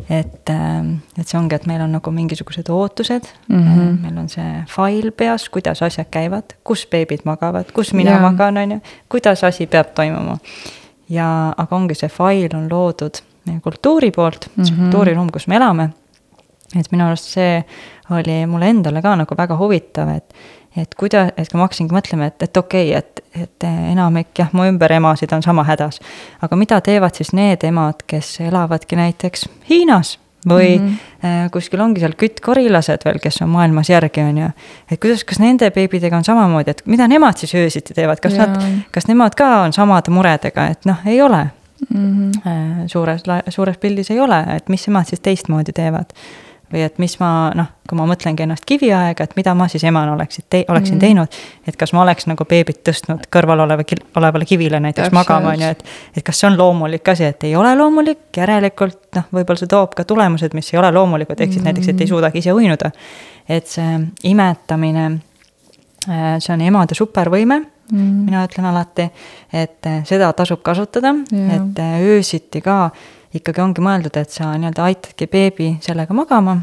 et, ähm, et see ongi, et meil on nagu mingisugused ootused mm, -hmm. meil on see fail peas, kuidas asjad käivad, kus beebid magavad, kus mina ja. magan, on ju, kuidas asi peab toimuma. ja, aga ongi see fail on loodud kultuuri poolt mm, -hmm. kultuuriruum, kus me elame. et minu arust see oli mulle endale ka nagu väga huvitav, et, et kuida-, et ma hakkasingi mõtlema, et, et okei okay,, et, et enamik jah, mu ümber emasid on sama hädas. aga mida teevad siis need emad, kes elavadki näiteks Hiinas või mm -hmm. kuskil ongi seal küttkorilased veel, kes on maailmas järgi, on ju. et kuidas, kas nende beebidega on samamoodi, et mida nemad siis öösiti teevad, kas ja. nad, kas nemad ka on samade muredega, et noh, ei ole mm. -hmm. suures, suures pildis ei ole, et mis nemad siis teistmoodi teevad. Või et mis ma noh, kui ma mõtlengi ennast kiviaega, et mida ma siis emana oleksin te-, oleksin mm teinud. et kas ma oleks nagu beebit tõstnud kõrval oleva, olevale kivile näiteks Täpselt. magama, on ju, et. et kas see on loomulik asi, et ei ole loomulik, järelikult noh, võib-olla see toob ka tulemused, mis ei ole loomulikud, ehk siis mm näiteks, et ei suudagi ise uinuda. et see imetamine, äh, see on emade supervõime mm. mina ütlen alati, et eh, seda tasub kasutada, et eh, öösiti ka ikkagi ongi mõeldud, et sa nii-öelda aitadki beebi sellega magama.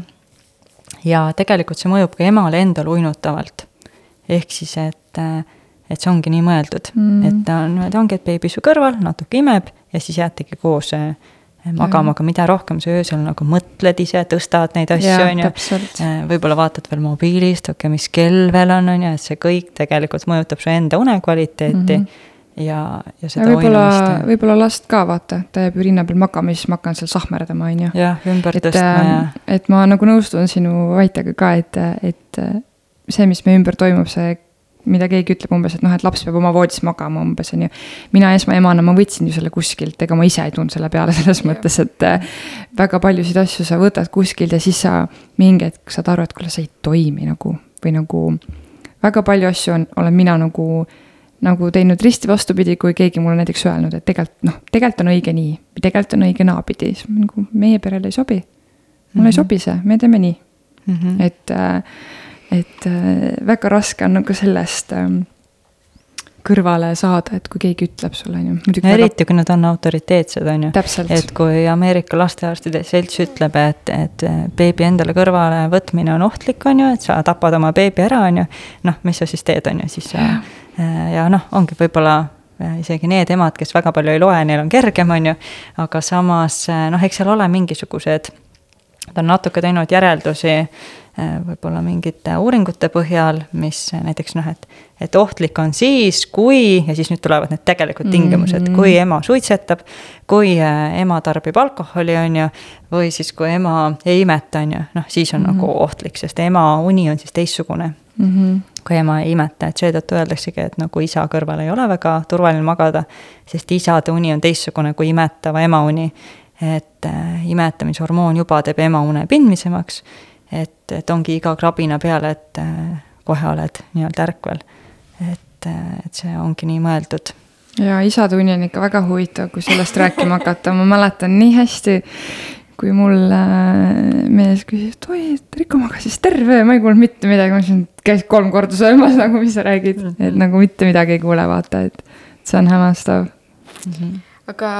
ja tegelikult see mõjub ka emale endale uinutavalt. ehk siis, et, et see ongi nii mõeldud mm, et ta on niimoodi ongi, et beebi su kõrval natuke imeb ja siis jäätegi koos magama, aga mida rohkem sa öösel nagu mõtled ise, tõstad neid asju, on ju. täpselt. võib-olla vaatad veel mobiilist, okei okay,, mis kell veel on, on ju, et see kõik tegelikult mõjutab su enda unekvaliteeti mm. -hmm ja, ja seda ja võib-olla, võib-olla last ka vaata, ta jääb ju rinna peal magama, siis ma hakkan seal sahmerdama, on ju. jah, ümber et, tõstma ja. et ma nagu nõustun sinu väitega ka, et, et see, mis meie ümber toimub, see mida keegi ütleb umbes, et noh, et laps peab oma voodis magama umbes, on ju. mina esmaemana, ma võtsin ju selle kuskilt, ega ma ise ei tulnud selle peale selles mõttes, et äh, väga paljusid asju sa võtad kuskilt ja siis sa mingi hetk saad aru, et kuule, see ei toimi nagu või nagu. väga palju asju on, olen mina nagu nagu teinud risti vastupidi, kui keegi mulle näiteks öelnud, et tegelikult noh, tegelikult on õige nii, tegelikult on õige naapidi, siis nagu meie perele ei sobi. mulle mm -hmm. ei sobi see, me teeme nii mm. -hmm. et, äh, et äh, väga raske on nagu sellest ähm, kõrvale saada, et kui keegi ütleb sulle, on ju. eriti, kui nad on autoriteetsed, on ju. Et kui Ameerika lastearstide selts ütleb, et, et beebi endale kõrvale võtmine on ohtlik, on ju, et sa tapad oma beebi ära, on ju. noh, mis sa siis teed, on ju, siis sa Äh, ja noh, ongi võib-olla äh, isegi need emad, kes väga palju ei loe, neil on kergem, on ju, aga samas äh, noh, eks seal ole mingisugused, ta on natuke teinud järeldusi võib-olla mingite uuringute põhjal, mis näiteks noh, et, et ohtlik on siis, kui, ja siis nüüd tulevad need tegelikud tingimused mm, -hmm. kui ema suitsetab, kui ema tarbib alkoholi, on ju, või siis kui ema ei imeta, on ju, noh, siis on mm -hmm. nagu ohtlik, sest ema uni on siis teistsugune mm. -hmm kui ema ei imeta, et seetõttu öeldaksegi, et nagu isa kõrval ei ole väga turvaline magada, sest isade uni on teistsugune kui imetava ema uni. et äh, imetamishormoon juba teeb ema une pindmisemaks, et, et ongi iga krabina peale, et äh, kohe oled nii-öelda ärkvel. et, äh, et see ongi nii mõeldud ja isade uni on ikka väga huvitav, kui sellest rääkima hakata, ma mäletan nii hästi, kui mul äh, mees küsis, et oi, et Riko magas siis terve öö, ma ei kuulnud mitte midagi, ma ütlesin, et käis kolm korda söömas nagu, mis sa räägid mm, -hmm. et nagu mitte midagi ei kuule, vaata, et see on hämmastav mm. -hmm. aga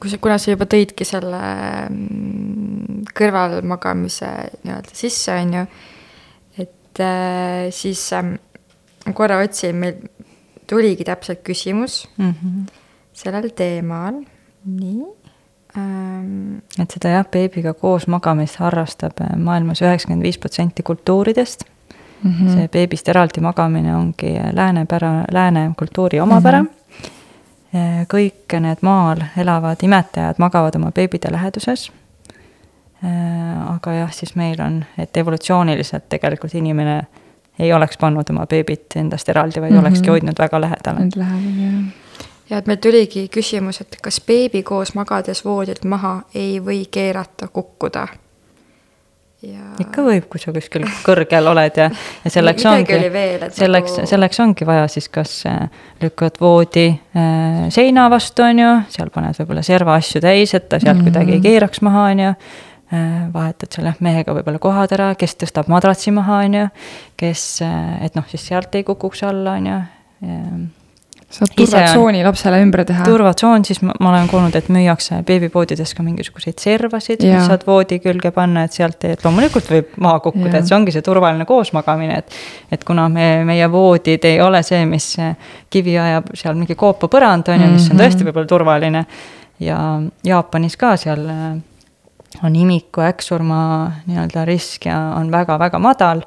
kui sa, kuna sa juba tõidki selle mm, kõrvalmagamise nii-öelda sisse, on ju, et äh, siis äh, korra otsin, meil tuligi täpselt küsimus mm -hmm. sellel teemal, nii et seda jah, beebiga koos magamist harrastab äh, maailmas üheksakümmend viis protsenti kultuuridest mm. -hmm. see beebist eraldi magamine ongi lääne pära, lääne kultuuri omapära mm. -hmm. kõik need maal elavad imetajad magavad oma beebide läheduses. Äh, aga jah, siis meil on, et evolutsiooniliselt tegelikult inimene ei oleks pannud oma beebit endast eraldi, vaid mm -hmm. olekski hoidnud väga lähedal. lähedal, jah ja et meil tuligi küsimus, et kas beebi koos magades voodilt maha ei või keerata kukkuda. Ja... ikka võib, kui sa kuskil kõrgel oled ja, ja selleks ongi, selleks nagu..., selleks ongi vaja siis kas äh, lükkad voodi äh, seina vastu, on ju, seal paned võib-olla serva asju täis, et ta sealt mm -hmm. kuidagi ei keeraks maha, on ju äh, vahetad selle mehega võib-olla kohad ära, kes tõstab madratsi maha, on ju, kes, äh, et noh, siis sealt ei kukuks alla, on ju saad turvatsooni lapsele ümber teha. turvatsoon, siis ma, ma olen kuulnud, et müüakse beebipoodides ka mingisuguseid servasid, mis saad voodi külge panna, et sealt, et loomulikult võib maha kukkuda, et see ongi see turvaline koosmagamine, et. et kuna me, meie voodid ei ole see, mis kivi ajab seal mingi koopapõrand on ju, mis on tõesti mhm. võib-olla turvaline. ja Jaapanis ka seal äh, on imiku äkksurma nii-öelda risk ja on väga-väga madal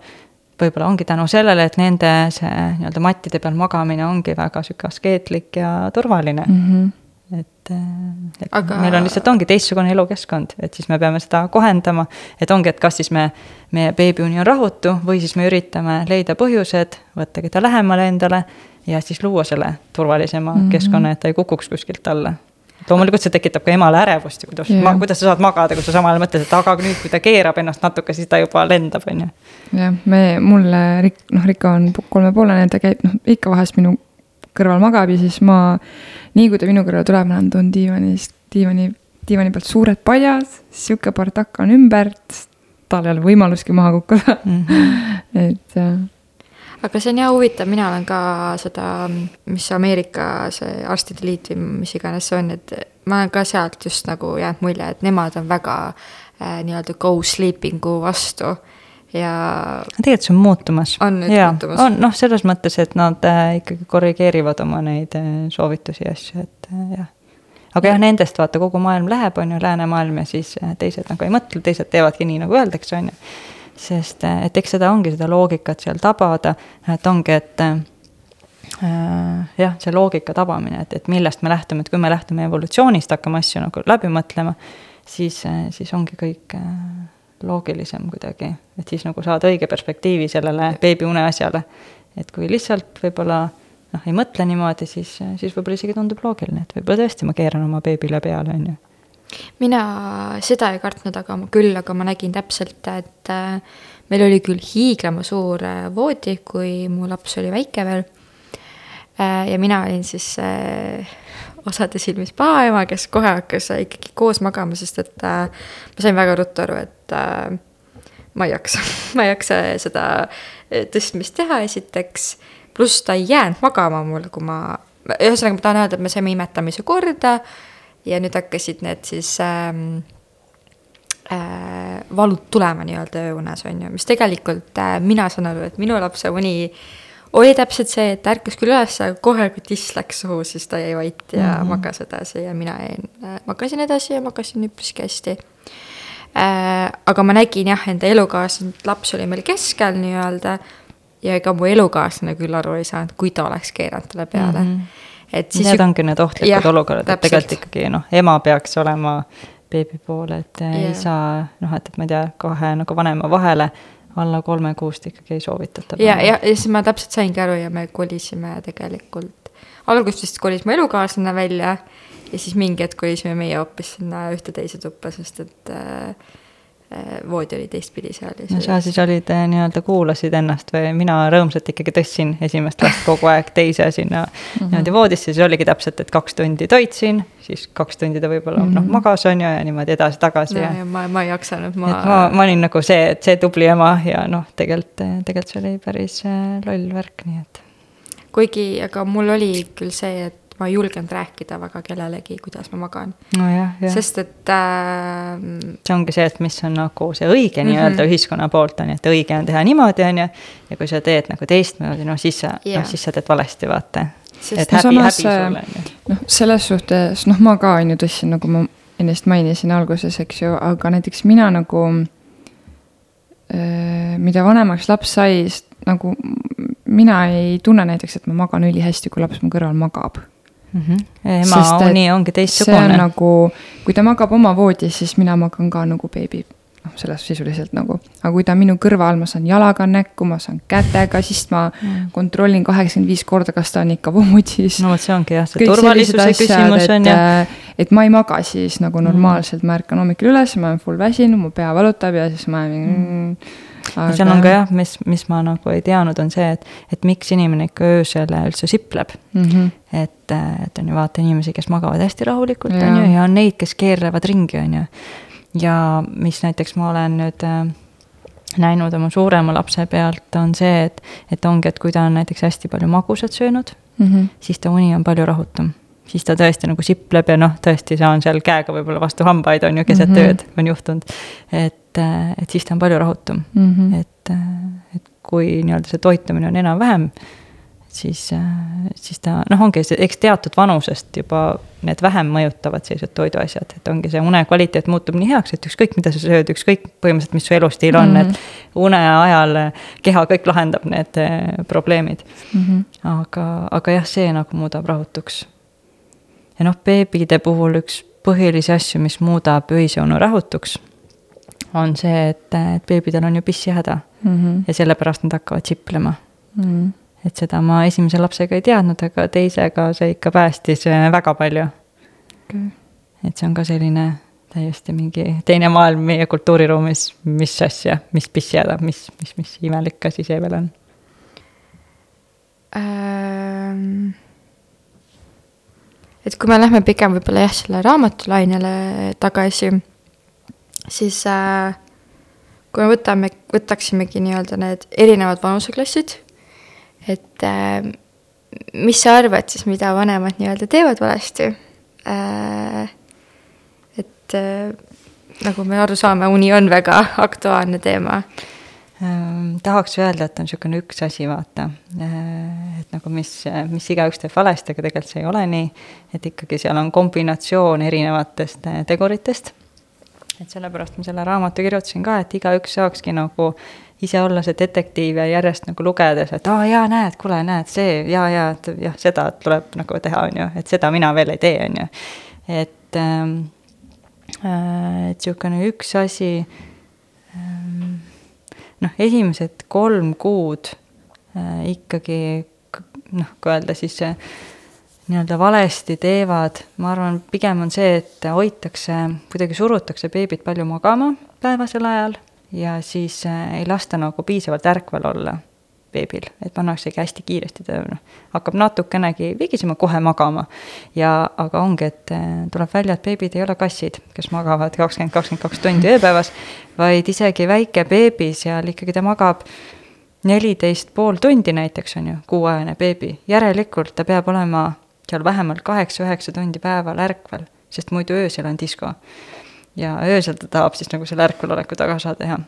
võib-olla ongi tänu sellele, et nende see nii-öelda mattide peal magamine ongi väga sihuke askeetlik ja turvaline mm. -hmm et, et Aga... meil on lihtsalt, ongi teistsugune elukeskkond, et siis me peame seda kohendama. et ongi, et kas siis me, meie beebiuni on rahutu või siis me üritame leida põhjused, võttagi ta lähemale endale ja siis luua selle turvalisema mm -hmm. keskkonna, et ta ei kukuks kuskilt alla loomulikult see tekitab ka emale ärevust ju, kuidas yeah., kuidas sa saad magada, kui sa samal ajal mõtled, et aga nüüd, kui ta keerab ennast natuke, siis ta juba lendab, on ju. jah, me, mulle Rik-, noh, Rika on kolmepoolene, ta käib, noh, ikka vahest minu kõrval magab ja siis ma, nii kui ta minu kõrvale tuleb, ma toon diivanist, diivani, diivani pealt suured paljad, sihuke partaka on ümber, tal ei ole võimaluski maha kukkuda mm. -hmm. et aga see on jah huvitav, mina olen ka seda, mis Ameerika see arstide liit või mis iganes see on, et ma olen ka sealt just nagu jäänud mulje, et nemad on väga äh, nii-öelda go sleeping'u vastu ja. tegelikult see on muutumas. on nüüd ja, muutumas? on noh, selles mõttes, et nad äh, ikkagi korrigeerivad oma neid äh, soovitusi ja asju, et äh, jah aga jah, nendest vaata kogu maailm läheb, on ju, läänemaailm ja siis äh, teised nagu ei mõtle, teised teevadki nii, nagu öeldakse, on ju. Sest äh, et eks seda ongi, seda loogikat seal tabada, et ongi, et äh, jah, see loogika tabamine, et, et millest me lähtume, et kui me lähtume evolutsioonist, hakkame asju nagu läbi mõtlema, siis, siis ongi kõik loogilisem kuidagi, et siis nagu saada õige perspektiivi sellele beebiune asjale. et kui lihtsalt võib-olla noh, ei mõtle niimoodi, siis, siis võib-olla isegi tundub loogiline, et võib-olla tõesti ma keeran oma beebile peale, on ju. Mina seda ei kartnud, aga ma küll, aga ma nägin täpselt, et äh, meil oli küll hiiglama suur äh, voodi, kui mu laps oli väike veel äh,. ja mina olin siis äh, osade silmis pahaema, kes kohe hakkas ikkagi koos magama, sest et äh, ma sain väga ruttu aru, et äh, ma ei jaksa ma ei jaksa seda tõstmist teha, esiteks pluss ta ei jäänud magama mul, kui ma, ühesõnaga ma tahan öelda, et me saime imetamise korda ja nüüd hakkasid need siis ähm, äh, valud tulema nii-öelda ööunes, on ju, mis tegelikult äh, mina saan aru, et minu lapse uni oli täpselt see, et ärkas küll üles, aga kohe, kui tiss läks suhu, siis ta jäi vait ja mm -hmm. magas edasi ja mina jäin äh,, magasin edasi ja magasin üpriski hästi äh,. aga ma nägin jah, enda elukaaslane, laps oli meil keskel nii-öelda ja ega mu elukaaslane küll aru ei saanud, kui ta oleks keeranud talle peale mm. -hmm. Et siis. Need ongi need ohtlikud jah, olukorrad, et tegelikult ikkagi noh, ema peaks olema beebi pool, et yeah. ei saa noh, et, et ma ei tea, kahe nagu vanema vahele alla kolmekuust ikkagi ei soovitata. ja, ja, ja siis ma täpselt saingi aru ja me kolisime tegelikult, alguses vist kolis mu elukaaslane välja ja siis mingi hetk kolisime meie hoopis sinna ühte teise tuppa, sest et Äh, voodi oli teistpidi seal. no sa siis olid äh, nii-öelda kuulasid ennast või mina rõõmsalt ikkagi tõstsin esimest last kogu aeg teise sinna mm -hmm. niimoodi voodisse, siis oligi täpselt, et kaks tundi toitsin, siis kaks tundi ta võib-olla mm -hmm. noh, magas on ju ja niimoodi edasi-tagasi no, ja, ja. ma, ma ei jaksanud, ma. ma, ma olin nagu see, et see tubli ema ja noh, tegelikult, tegelikult see oli päris loll värk, nii et. kuigi, aga mul oli küll see, et ma ei julgenud rääkida väga kellelegi, kuidas ma magan no. sest et äh,. see ongi see, et mis on nagu see õige mm -hmm. nii-öelda ühiskonna poolt on ju, et õige on teha niimoodi, on ju. ja kui sa teed nagu teistmoodi, noh siis sa yeah., noh siis sa teed valesti, vaata. et häbi, häbi sulle on ju. noh, selles suhtes, noh, ma ka on ju tõstsin, nagu ma ennist mainisin alguses, eks ju, aga näiteks mina nagu äh,. mida vanemaks laps sai, nagu mina ei tunne näiteks, et ma magan ülihästi, kui laps mu kõrval magab mm. -hmm. ema uni ongi teistsugune. nagu, kui ta magab oma voodis, siis mina magan ka nagu beebi noh, selles sisuliselt nagu, aga kui ta on minu kõrval, ma saan jalaga näkku, ma saan kätega, siis ma mm. kontrollin kaheksakümmend viis korda, kas ta on ikka voodis. no vot, see ongi jah, see turvalisuse küsimus on ju. et ma ei maga siis nagu normaalselt, ma ärkan hommikul üles, ma olen full väsinud, mu pea valutab ja siis ma olen mm aga.... seal on ka jah, mis, mis ma nagu ei teadnud, on see, et, et miks inimene ikka öösel üldse sipleb mm. -hmm. et, et on ju vaata inimesi, kes magavad hästi rahulikult, on ju, ja on neid, kes keerlevad ringi, on ju. ja mis näiteks ma olen nüüd äh, näinud oma suurema lapse pealt, on see, et, et ongi, et kui ta on näiteks hästi palju magusat söönud mm, -hmm. siis ta uni on palju rahutum siis ta tõesti nagu sipleb ja noh, tõesti saan seal käega võib-olla vastu hambaid, on ju, keset mm -hmm. ööd on juhtunud. et, et siis ta on palju rahutum mm, -hmm. et, et kui nii-öelda see toitumine on enam-vähem, siis, siis ta noh, ongi see, eks teatud vanusest juba need vähem mõjutavad sellised toiduasjad, et ongi see une kvaliteet muutub nii heaks, et ükskõik, mida sa sööd, ükskõik põhimõtteliselt, mis su elustiil on mm, -hmm. et une ajal keha kõik lahendab need eh, probleemid mm. -hmm. aga, aga jah, see nagu muudab rahutuks ja noh, beebide puhul üks põhilisi asju, mis muudab öisõunu rahutuks, on see, et, et beebidel on ju pissihäda mm. -hmm. ja sellepärast nad hakkavad siplema mm. -hmm. et seda ma esimese lapsega ei teadnud, aga teisega see ikka päästis väga palju okay.. et see on ka selline täiesti mingi teine maailm meie kultuuriruumis, mis asja, mis pissihäda, mis, mis, mis imelik asi see veel on ähm et kui me lähme pigem võib-olla jah, selle raamatulainele tagasi, siis äh, kui me võtame, võtaksimegi nii-öelda need erinevad vanuseklassid, et äh, mis sa arvad siis, mida vanemad nii-öelda teevad valesti äh,? et äh, nagu me aru saame, uni on väga aktuaalne teema ähm,. tahaks öelda, et on niisugune üks asi, vaata, äh, et nagu mis, mis igaüks teeb valesti, aga tegelikult see ei ole nii. et ikkagi seal on kombinatsioon erinevatest eh, teguritest. Et sellepärast ma selle raamatu kirjutasin ka, et igaüks saakski nagu ise olla see detektiiv ja järjest nagu lugedes, et aa jaa, näed, kuule, näed, see ja, ja, jah, seda tuleb nagu teha, on ju, et seda mina veel ei tee, on ju. et ähm,, äh, et niisugune üks asi ähm,, noh, esimesed kolm kuud äh, ikkagi noh, kui öelda siis äh, nii-öelda valesti teevad, ma arvan, pigem on see, et hoitakse, kuidagi surutakse beebit palju magama päevasel ajal ja siis äh, ei lasta nagu piisavalt ärkvel olla beebil, et pannaksegi hästi kiiresti, ta noh, hakkab natukenegi vigisema, kohe magama. ja, aga ongi, et äh, tuleb välja, et beebid ei ole kassid, kes magavad kakskümmend, kakskümmend kaks tundi ööpäevas, vaid isegi väike beebi seal ikkagi ta magab neliteist pool tundi näiteks on ju, kuuajane beebi, järelikult ta peab olema seal vähemalt kaheksa-üheksa tundi päeval ärkvel, sest muidu öösel on disko ja öösel ta tahab siis nagu selle ärkveloleku tagasi teha.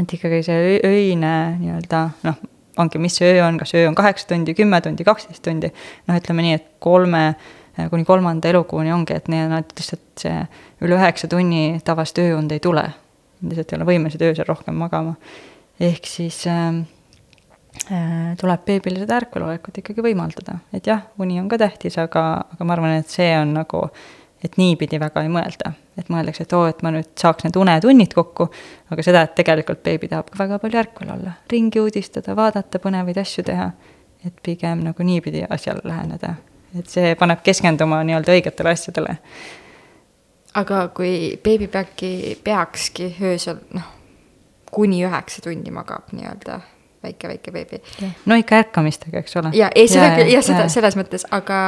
et ikkagi see öine nii-öelda noh, ongi, mis see öö on, kas öö on kaheksa tundi, kümme tundi, kaksteist tundi, noh, ütleme nii, et kolme kuni kolmanda elukuuni ongi, et need, nad lihtsalt see üle üheksa tunni tavalist ööund ei tule. lihtsalt ei ole võimelised öösel rohkem magama. ehk siis äh, tuleb beebile seda ärkvelolekut ikkagi võimaldada, et jah, uni on ka tähtis, aga, aga ma arvan, et see on nagu äh, et niipidi väga ei mõelda. et mõeldakse, et oo, et ma nüüd saaks need unetunnid kokku, aga seda, et tegelikult beebi tahab ka väga palju ärkvel olla, ringi uudistada, vaadata, põnevaid asju teha. et pigem nagu niipidi asjale läheneda, et see paneb keskenduma nii-öelda õigetele asjadele. aga kui beebi peabki, peakski öösel noh, kuni üheksa tundi magab nii-öelda väike, väike beebi. no ikka ärkamistega, eks ole. ja, ei seda küll, jah, seda, selles mõttes, aga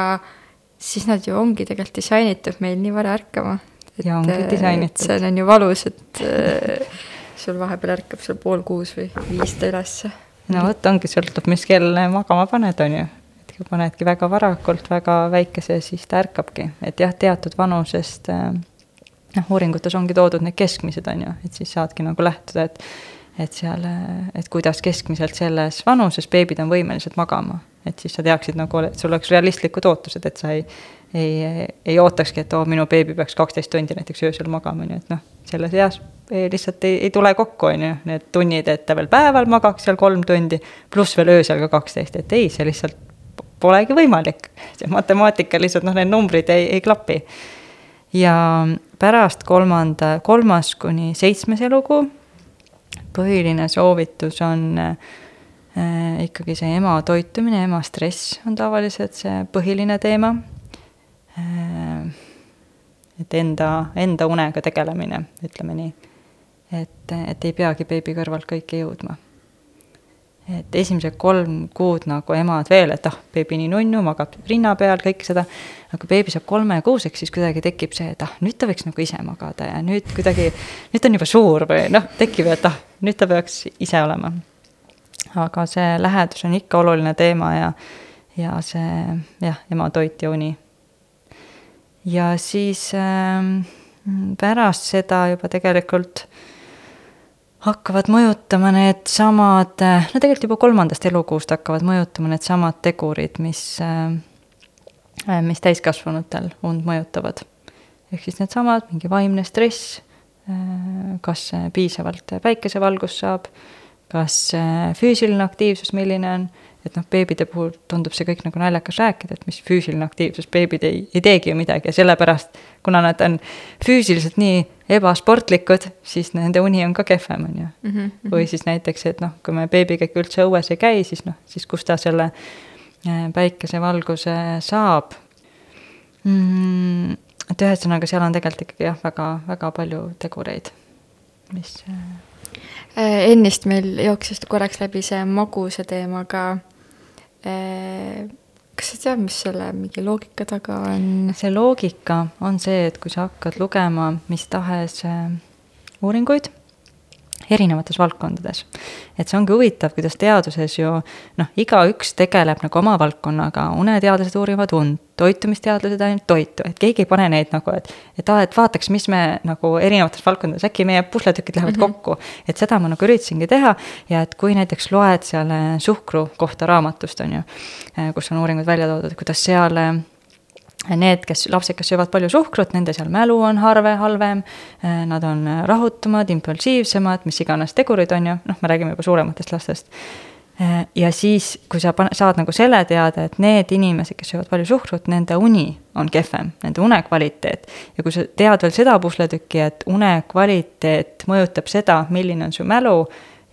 siis nad ju ongi tegelikult disainitud meil nii vara ärkama. ja ongi disainitud. see on ju valus, et äh, sul vahepeal ärkab seal pool kuus või viis ta ülesse. no vot, ongi, sõltub, mis kell magama paned, on ju. et kui panedki väga varakult, väga väikese, siis ta ärkabki, et jah, teatud vanusest äh, noh, uuringutes ongi toodud need keskmised, on ju, et siis saadki nagu lähtuda, et et seal, et kuidas keskmiselt selles vanuses beebid on võimelised magama. et siis sa teaksid nagu, et sul oleks realistlikud ootused, et sa ei, ei, ei ootakski, et oo oh,, minu beebi peaks kaksteist tundi näiteks öösel magama, on ju, et noh, selles eas ei, lihtsalt ei, ei tule kokku, on ju, need tunnid, et ta veel päeval magaks seal kolm tundi, pluss veel öösel ka kaksteist, et ei, see lihtsalt polegi võimalik. see matemaatika lihtsalt, noh, need numbrid ei, ei klapi. ja pärast kolmanda, kolmas kuni seitsmes elukuu põhiline soovitus on äh, ikkagi see ema toitumine, ema stress on tavaliselt see põhiline teema äh,. et enda, enda unega tegelemine, ütleme nii. et, et ei peagi beebi kõrvalt kõike jõudma et esimesed kolm kuud nagu emad veel, et ah, beebi nii nunnu, magab rinna peal, kõike seda. aga beebi saab kolmekuuseks, siis kuidagi tekib see, et ah, nüüd ta võiks nagu ise magada ja nüüd kuidagi, nüüd ta on juba suur või noh, tekib, et ah, nüüd ta peaks ise olema. aga see lähedus on ikka oluline teema ja, ja see jah, ema toit ja uni. ja siis äh, pärast seda juba tegelikult äh, hakkavad mõjutama needsamad, no tegelikult juba kolmandast elukuust hakkavad mõjutama needsamad tegurid, mis, äh, mis täiskasvanutel und mõjutavad. ehk siis needsamad, mingi vaimne stress, äh, kas piisavalt päikesevalgust saab, kas äh, füüsiline aktiivsus, milline on et noh, beebide puhul tundub see kõik nagu naljakas rääkida, et mis füüsiline aktiivsus, beebid ei, ei teegi ju midagi ja sellepärast, kuna nad on füüsiliselt nii ebasportlikud, siis nende uni on ka kehvem, on ju mm. -hmm. või siis näiteks, et noh, kui me beebiga ikka üldse õues ei käi, siis noh, siis kust ta selle äh, päikesevalguse saab mm,. et ühesõnaga, seal on tegelikult ikkagi jah, väga, väga palju tegureid, mis äh, ennist meil jooksis korraks läbi see maguse teema ka Äh, kas sa tead, mis selle mingi loogika taga on? see loogika on see, et kui sa hakkad lugema mis tahes äh, uuringuid, erinevates valdkondades. et see ongi huvitav, kuidas teaduses ju noh, igaüks tegeleb nagu oma valdkonnaga, uneteadlased uurivad und, toitumisteadlased ainult toitu, et keegi ei pane neid nagu, et, et aa, et vaataks, mis me nagu erinevates valdkondades, äkki meie pusletükid lähevad mm -hmm. kokku. et seda ma nagu üritasingi teha ja et kui näiteks loed seal eh, suhkru kohta raamatust, on ju, eh, kus on uuringud välja toodud, kuidas seal eh, Need, kes, lapsed, kes söövad palju suhkrut, nende seal mälu on harve halvem, eh, nad on rahutumad, impulsiivsemad, mis iganes tegurid on ju, noh, me räägime juba suurematest lastest. Eh, ja siis, kui sa pane, saad nagu selle teada, et need inimesed, kes söövad palju suhkrut, nende uni on kehvem, nende une kvaliteet. ja kui sa tead veel seda pusletükki, et une kvaliteet mõjutab seda, milline on su mälu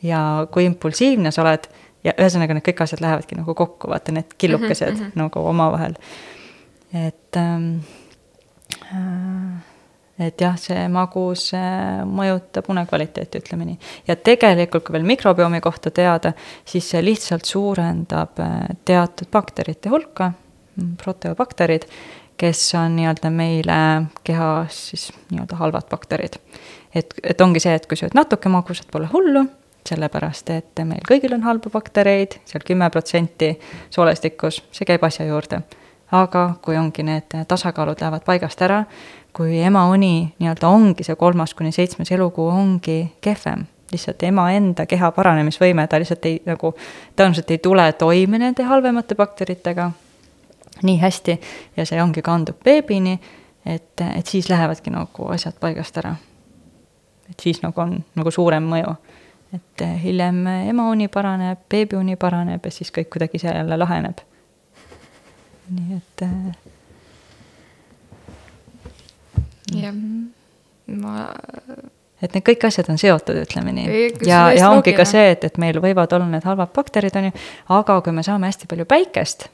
ja kui impulsiivne sa oled, ja ühesõnaga need kõik asjad lähevadki nagu kokku, vaata need killukesed mm -hmm. nagu omavahel et ähm, äh, et jah, see magus mõjutab unekvaliteeti, ütleme nii. ja tegelikult, kui veel mikrobiomi kohta teada, siis see lihtsalt suurendab äh, teatud bakterite hulka, proteobakterid, kes on nii-öelda meile kehas siis nii-öelda halvad bakterid. et, et ongi see, et kui sööd natuke magusat, pole hullu, sellepärast et meil kõigil on halbu baktereid, seal kümme protsenti soolestikus, see käib asja juurde aga kui ongi need tasakaalud lähevad paigast ära, kui ema uni nii-öelda ongi see kolmas kuni seitsmes elukuu ongi kehvem, lihtsalt ema enda keha paranemisvõime, ta lihtsalt ei nagu, tõenäoliselt ei tule toime nende halvemate bakteritega nii hästi ja see ongi, kandub beebini, et, et siis lähevadki nagu asjad paigast ära. et siis nagu on nagu suurem mõju. et hiljem ema uni paraneb, beebi uni paraneb ja siis kõik kuidagi ise jälle laheneb nii et äh.... jah, ma. et need kõik asjad on seotud, ütleme nii. ja, ja ongi ka see, et, et meil võivad olla need halvad bakterid, on ju, aga kui me saame hästi palju päikest,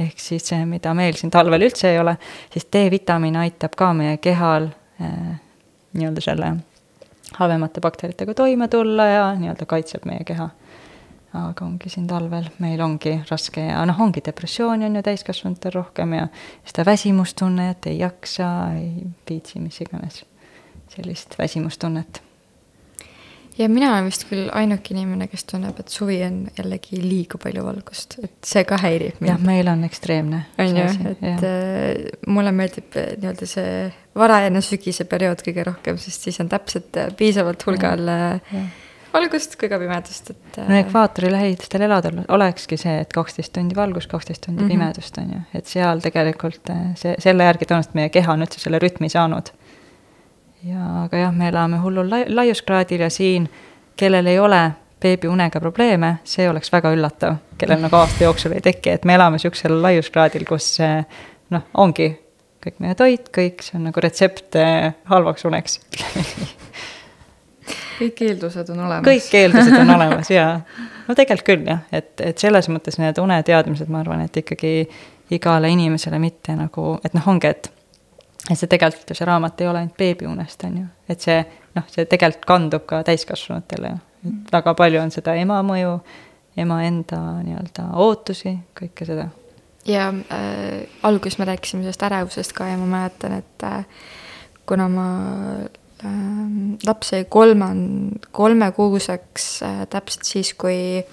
ehk siis see, mida meil siin talvel üldse ei ole, siis D-vitamiin aitab ka meie kehal äh, nii-öelda selle halvemate bakteritega toime tulla ja nii-öelda kaitseb meie keha aga ongi siin talvel, meil ongi raske ja noh, ongi depressiooni on ju täiskasvanutel rohkem ja seda väsimustunnet, ei jaksa, ei viitsi, mis iganes, sellist väsimustunnet. ja mina olen vist küll ainuke inimene, kes tunneb, et suvi on jällegi liiga palju valgust, et see ka häirib mind. jah, meil on ekstreemne. on ju, et ja. äh, mulle meeldib äh, nii-öelda see varajane sügise periood kõige rohkem, sest siis on täpselt äh, piisavalt hulgal ja, ja valgust kui ka pimedust, et. no ekvaatori lähidastel eladel olekski see, et kaksteist tundi valgust, kaksteist tundi mm -hmm. pimedust, on ju, et seal tegelikult eh, see, selle järgi tõenäoliselt meie keha on üldse selle rütmi saanud. ja, aga jah, me elame hullul lai-, laiuskraadil ja siin, kellel ei ole beebiunega probleeme, see oleks väga üllatav, kellel nagu aasta jooksul ei teki, et me elame sihukesel laiuskraadil, kus noh, ongi kõik meie toit, kõik, see on nagu retsept eh, halvaks uneks kõik eeldused on olemas. kõik eeldused on olemas ja no tegelikult küll jah, et, et selles mõttes need uneteadmised, ma arvan, et ikkagi igale inimesele mitte nagu, et noh, ongi, et et see tegelikult ju see raamat ei ole ainult beebiunest, on ju, et see noh, see tegelikult kandub ka täiskasvanutele ju, et väga palju on seda ema mõju, ema enda nii-öelda ootusi, kõike seda. ja äh, alguses me rääkisime sellest ärevusest ka ja ma mäletan, et äh, kuna ma laps jäi kolman-, kolmekuuseks äh, täpselt siis, kui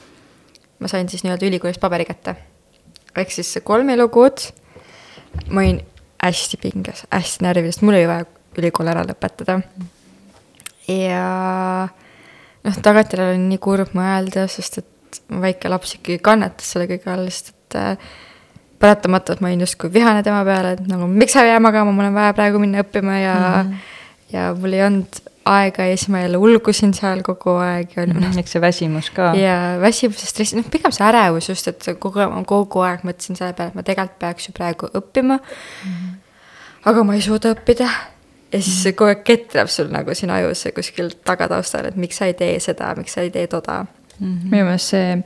ma sain siis nii-öelda ülikoolist paberi kätte. ehk siis kolm elukuud ma olin hästi pinges, hästi närvides, mul oli vaja ülikool ära lõpetada. ja noh, tagantjärele on nii kurb mõelda, sest et väike laps ikkagi kannatas selle kõige all, sest et äh, paratamatult ma olin justkui vihane tema peale, et nagu miks sa ei jää magama, mul on vaja praegu minna õppima ja mm -hmm ja mul ei olnud aega ja siis ma jälle ulgusin seal kogu aeg ja noh. eks see väsimus ka. ja väsimus ja stress, noh pigem see ärevus just, et kogu, kogu aeg mõtlesin selle peale, et ma tegelikult peaks ju praegu õppima mm. -hmm. aga ma ei suuda õppida. ja siis mm -hmm. kogu aeg ketrab sul nagu siin ajus kuskil tagataustal, et miks sa ei tee seda, miks sa ei tee toda mm. -hmm. minu meelest see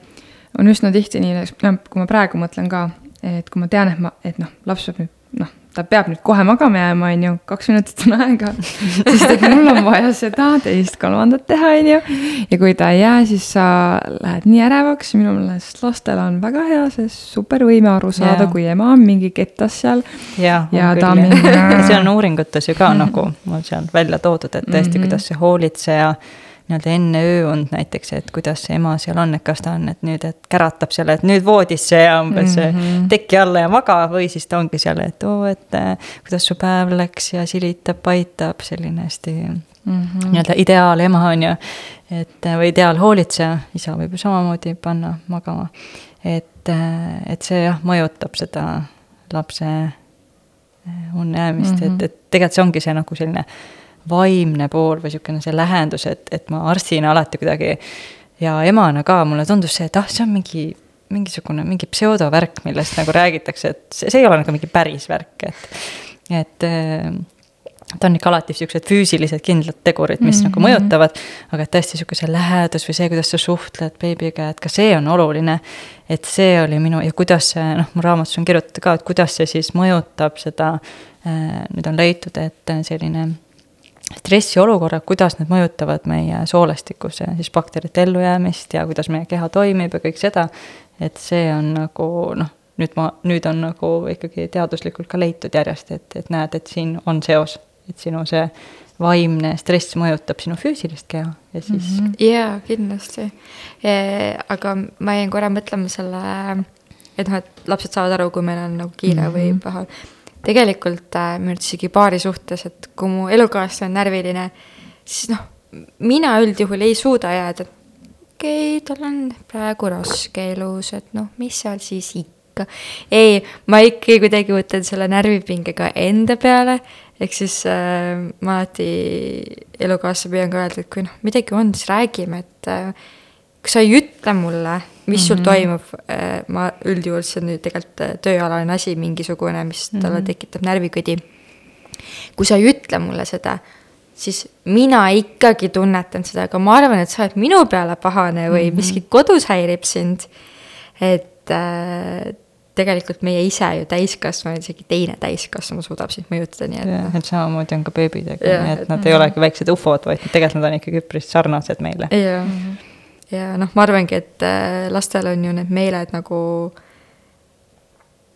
on üsna tihti nii, noh, kui ma praegu mõtlen ka, et kui ma tean, et ma, et noh, laps peab nüüd noh, ta peab nüüd kohe magama jääma, on ju, kaks minutit on aega. sest et mul on vaja seda, teist, kolmandat teha, on ju. ja kui ta ei jää, siis sa lähed nii ärevaks, minu meelest lastel on väga hea see supervõime aru saada, kui ema on mingi kettas seal. ja, ja ta küll, mingi. see on uuringutes ju ka nagu, on seal välja toodud, et tõesti mm, -hmm. kuidas see hoolitseja nii-öelda enne ööund näiteks, et kuidas see ema seal on, et kas ta on, et nüüd, et käratab seal, et nüüd voodisse ja umbes mm -hmm. teki alla ja maga või siis ta ongi seal, et oo, et äh, kuidas su päev läks ja silitab, paitab, selline hästi mm -hmm. nii-öelda ideaalema on ju. et või ideaalhoolitseja, isa võib ju samamoodi panna magama. et, äh, et see jah, mõjutab seda lapse unne-jäämist mm, -hmm. et, mhm. et tegelikult see ongi see nagu selline vaimne pool või niisugune see lähendus, et, et ma arstina alati kuidagi ja emana ka mulle tundus see, et ah, see on mingi, mingisugune, mingi pseudovärk, millest nagu räägitakse, et see, see ei ole nagu mingi päris värk, et, et ta on ikka alati siuksed füüsilised kindlad tegurid, mis mm -hmm. nagu mhm. mõjutavad, aga et tõesti sihuke see lähedus või see, kuidas sa suhtled beebiga, et ka see on oluline. et see oli minu ja kuidas see, noh, mu raamatus on kirjutatud ka, et kuidas see siis mõjutab seda, äh, nüüd on leitud, et selline stressiolukorrad, kuidas need mõjutavad meie soolestikus siis bakterite ellujäämist ja kuidas meie keha toimib ja kõik seda. et see on nagu noh, nüüd ma, nüüd on nagu ikkagi teaduslikult ka leitud järjest, et, et näed, et siin on seos, et sinu see vaimne stress mõjutab sinu füüsilist keha ja siis mm. -hmm. jaa, kindlasti e,. aga ma jäin korra mõtlema selle, et noh, et lapsed saavad aru, kui meil on nagu kiire mm -hmm. või paha tegelikult äh, minu arvates isegi paari suhtes, et kui mu elukaaslane on närviline, siis noh, mina üldjuhul ei suuda jääda, et okei okay,, tal on praegu raske elus, et noh, mis seal siis ikka. ei, ma ikkagi kuidagi võtan selle närvipingega enda peale, ehk siis äh, ma alati elukaaslase püüan ka öelda, et kui noh, midagi on, siis räägime, et äh, kui sa ei ütle mulle, mis sul mm -hmm. toimub, äh, ma üldjuhul, see on nüüd tegelikult äh, tööalane asi mingisugune, mis talle mm -hmm. tekitab närvikõdi. kui sa ei ütle mulle seda, siis mina ikkagi tunnetan seda, aga ma arvan, et sa oled minu peale pahane või mm -hmm. miski kodus häirib sind. et äh, tegelikult meie ise ju täiskasvanud, isegi teine täiskasvanu suudab sind mõjutada, nii et. jah, noh. et samamoodi on ka beebidega, nii et nad et, ei olegi väiksed ufod, vaid tegelikult nad on ikkagi üpris sarnased meile. jah mm -hmm ja noh, ma arvangi, et äh, lastel on ju need meeled nagu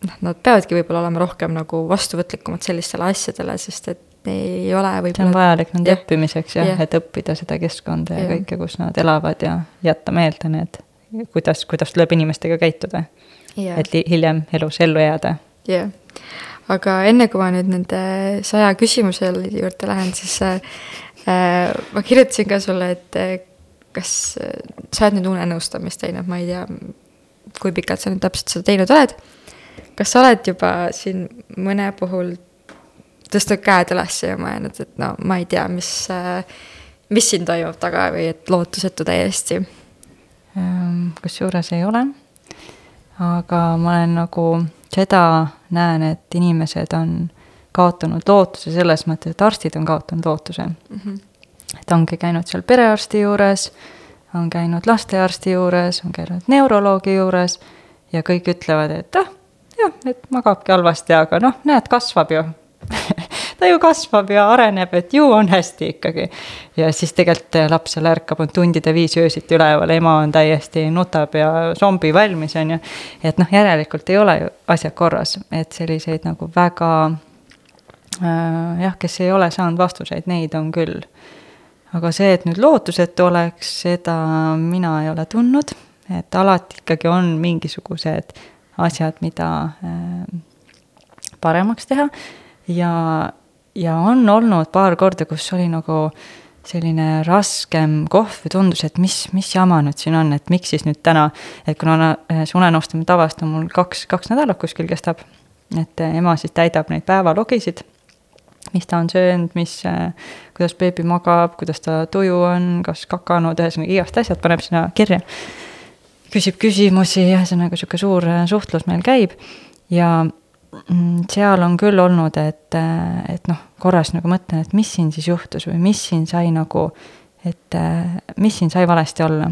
noh, nad peavadki võib-olla olema rohkem nagu vastuvõtlikumad sellistele asjadele, sest et ei ole võib-olla. see on vajalik nende ja. õppimiseks jah ja., et õppida seda keskkonda ja, ja kõike, kus nad elavad ja jätta meelde need, kuidas, kuidas tuleb inimestega käituda. et hiljem elus ellu jääda. jah, aga enne kui ma nüüd nende saja küsimuse juurde lähen, siis äh, äh ma kirjutasin ka sulle, et kas sa oled nüüd unenõustamist teinud, ma ei tea, kui pikalt sa nüüd täpselt seda teinud oled. kas sa oled juba siin mõne puhul tõstnud käed üles ja mõelnud, et no ma ei tea, mis, mis siin toimub taga või et lootusetu täiesti? Ehm, kusjuures ei ole. aga ma olen nagu seda näen, et inimesed on kaotanud lootuse selles mõttes, et arstid on kaotanud lootuse mm. -hmm et ongi käinud seal perearsti juures, on käinud lastearsti juures, on käinud neuroloogi juures ja kõik ütlevad, et ah, jah, et magabki halvasti, aga noh, näed, kasvab ju ta ju kasvab ja areneb, et ju on hästi ikkagi. ja siis tegelikult laps seal ärkab, on tundide viisi öösiti üleval, ema on täiesti nutab ja zombi valmis, on ju. et noh, järelikult ei ole ju asjad korras, et selliseid nagu väga äh, jah, kes ei ole saanud vastuseid, neid on küll aga see, et nüüd lootusetu oleks, seda mina ei ole tundnud, et alati ikkagi on mingisugused asjad, mida äh, paremaks teha. Ja, ja on olnud paar korda, kus oli nagu selline raskem kohv või tundus, et mis, mis jama nüüd siin on, et miks siis nüüd täna, et kuna see unenõustamine tavaliselt on mul kaks, kaks nädalat kuskil kestab, et ema siis täidab neid päevalogisid mis ta on söönud, mis, äh, kuidas beebi magab, kuidas ta tuju on, kas kakanud, ühesõnaga igast asjad paneb sinna kirja. küsib küsimusi, ühesõnaga sihuke suur äh, suhtlus meil käib ja mm, seal on küll olnud, et, äh, et noh, korras nagu mõtlen, et mis siin siis juhtus või mis siin sai nagu, et mis siin sai valesti olla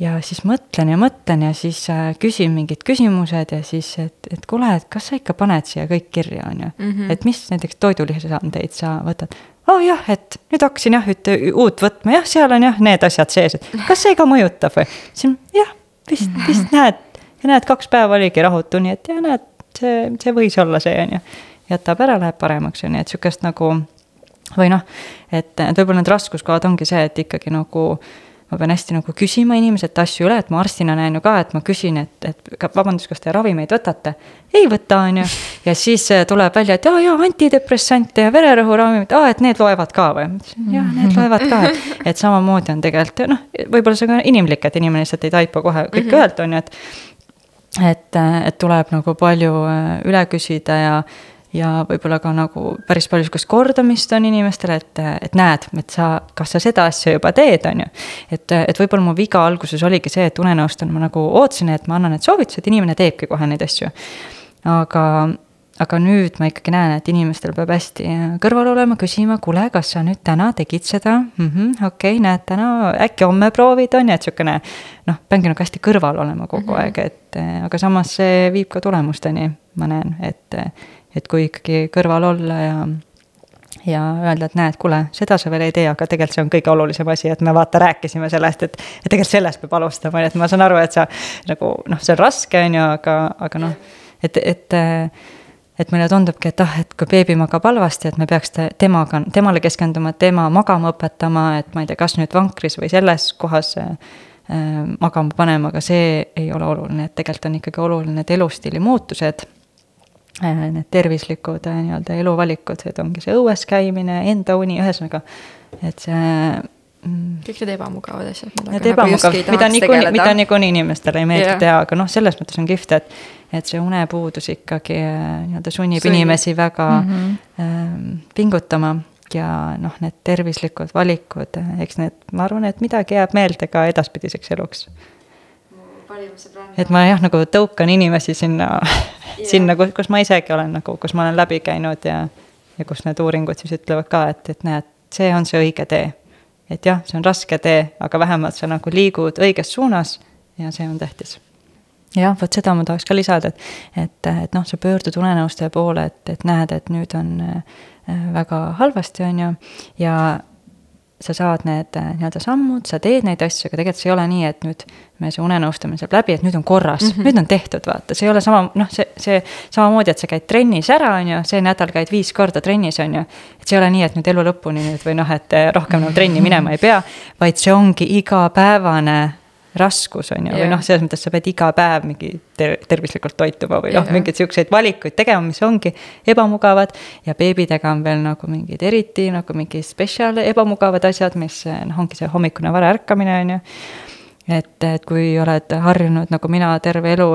ja siis mõtlen ja mõtlen ja siis äh, küsin mingid küsimused ja siis, et, et kuule, et kas sa ikka paned siia kõik kirja, on ju mm. -hmm. et mis näiteks toidulisandeid sa võtad. oh, jah, et nüüd hakkasin jah ühte uut võtma, jah, seal on jah need asjad sees, et kas see ka mõjutab või? siis jah, vist, vist näed, ja näed, kaks päeva oligi rahutu, nii et ja näed, see, see võis olla see, on ju. jätab ära, läheb paremaks, on ju, et sihukest nagu või noh, et, et võib-olla need raskuskohad ongi see, et ikkagi nagu ma pean hästi nagu küsima inimeselt asju üle, et ma arstina näen ju ka, et ma küsin, et, et vabandust, kas te ravimeid võtate? ei võta, on ju. ja siis äh, tuleb välja, et aa jaa, antidepressante ja vererõhuravimid, aa, et need loevad ka või? jah, need loevad ka, et, et samamoodi on tegelikult noh, võib-olla see on ka inimlik, et inimene lihtsalt ei taipa kohe kõike mm -hmm. ühelt, on ju, et et, et tuleb nagu palju äh, üle küsida ja ja võib-olla ka nagu päris palju sihukest kordamist on inimestele, et, et näed, et sa, kas sa seda asja juba teed, on ju. et, et võib-olla mu viga alguses oligi see, et unenõustajana ma nagu ootasin, et ma annan need soovitused, inimene teebki kohe neid asju. aga, aga nüüd ma ikkagi näen, et inimestel peab hästi kõrval olema, küsima, kuule, kas sa nüüd täna tegid seda mm -hmm,, okei okay,, näed, täna äkki homme proovid, on ju, et sihukene. noh, peangi nagu hästi kõrval olema kogu mm -hmm. aeg, et aga samas see viib ka tulemusteni, ma näen, et et kui ikkagi kõrval olla ja ja öelda, et näed, kuule, seda sa veel ei tee, aga tegelikult see on kõige olulisem asi, et me vaata rääkisime sellest, et. et tegelikult sellest peab alustama, nii et ma saan aru, et sa nagu noh, see on raske, on ju, aga, aga noh, et, et. et meile tundubki, et ah, et kui beebi magab halvasti, et me peaks temaga, temale keskenduma, tema magama õpetama, et ma ei tea, kas nüüd vankris või selles kohas äh, magama panema, aga see ei ole oluline, et tegelikult on ikkagi oluline need elustiili muutused need tervislikud äh, nii-öelda eluvalikud, et ongi see õues käimine, enda uni, ühesõnaga, et see mm, kõik need ebamugavad asjad. Need nagu ebamugavad, mida niikuinii, mida niikuinii inimestele ei meeldi yeah. teha, aga noh, selles mõttes on kihvt, et. et see unepuudus ikkagi äh, nii-öelda sunnib Sunni. inimesi väga mm -hmm. ähm, pingutama ja noh, need tervislikud valikud, eks need, ma arvan, et midagi jääb meelde ka edaspidiseks eluks et ma jah, nagu tõukan inimesi sinna yeah. sinna, kus ma isegi olen nagu, kus ma olen läbi käinud ja, ja kus need uuringud siis ütlevad ka, et, et näed, see on see õige tee. et jah, see on raske tee, aga vähemalt sa nagu liigud õiges suunas ja see on tähtis. jah, vot seda ma tahaks ka lisada, et, et, et noh, sa pöördud unenõustaja poole, et, et näed, et nüüd on äh, väga halvasti, on ju, ja sa saad need äh, nii-öelda sammud, sa teed neid asju, aga tegelikult see ei ole nii, et nüüd me see unenõustamine saab läbi, et nüüd on korras mm, -hmm. nüüd on tehtud, vaata, see ei ole sama, noh, see, see samamoodi, et sa käid trennis ära, on ju, see nädal käid viis korda trennis, on ju. et see ei ole nii, et nüüd elu lõpuni nüüd või noh, et äh, rohkem enam trenni minema ei pea, vaid see ongi igapäevane raskus, on ju, või noh, selles mõttes sa pead iga päev mingi ter tervislikult toituma või noh, mingeid siukseid valikuid tegema, mis ongi ebamugavad. ja beebidega on veel nagu mingid eriti nagu mingi spetsial ebamugavad asjad, mis noh, ongi see hommikune vara ärkamine, on ju. et, et kui oled harjunud nagu mina terve elu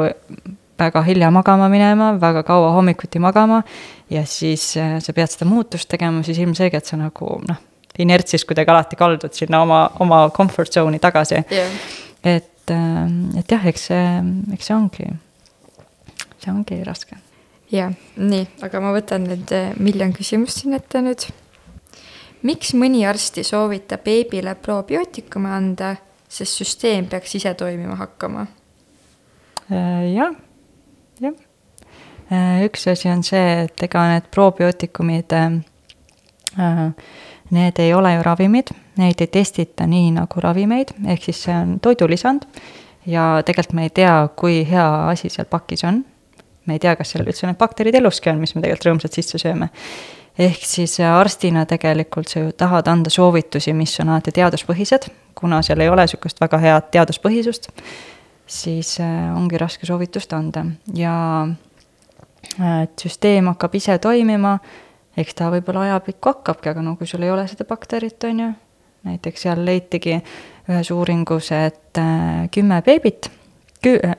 väga hilja magama minema, väga kaua hommikuti magama. ja siis äh, sa pead seda muutust tegema, siis ilmselgelt sa nagu noh, inertsis kuidagi alati kaldud sinna oma, oma comfort zone'i tagasi yeah et, ähm, et jah, eks see, eks see ongi, see ongi raske. jah, nii, aga ma võtan nüüd äh, miljon küsimust siin ette nüüd. miks mõni arst ei soovita beebile probiootikume anda, sest süsteem peaks ise toimima hakkama? Äh, jah, jah. Äh, üks asi on see, et ega need probiootikumid äh, Need ei ole ju ravimid, neid ei testita nii nagu ravimeid, ehk siis see on toidulisand ja tegelikult me ei tea, kui hea asi seal pakis on. me ei tea, kas seal üldse need bakterid eluski on, mis me tegelikult rõõmsalt sisse sööme. ehk siis arstina tegelikult sa ju tahad anda soovitusi, mis on alati teaduspõhised, kuna seal ei ole sihukest väga head teaduspõhisust, siis äh, ongi raske soovitust anda ja äh, et süsteem hakkab ise toimima eks ta võib-olla ajapikku hakkabki, aga no kui sul ei ole seda bakterit, on ju, näiteks seal leitigi ühes uuringus, et äh, kümme beebit,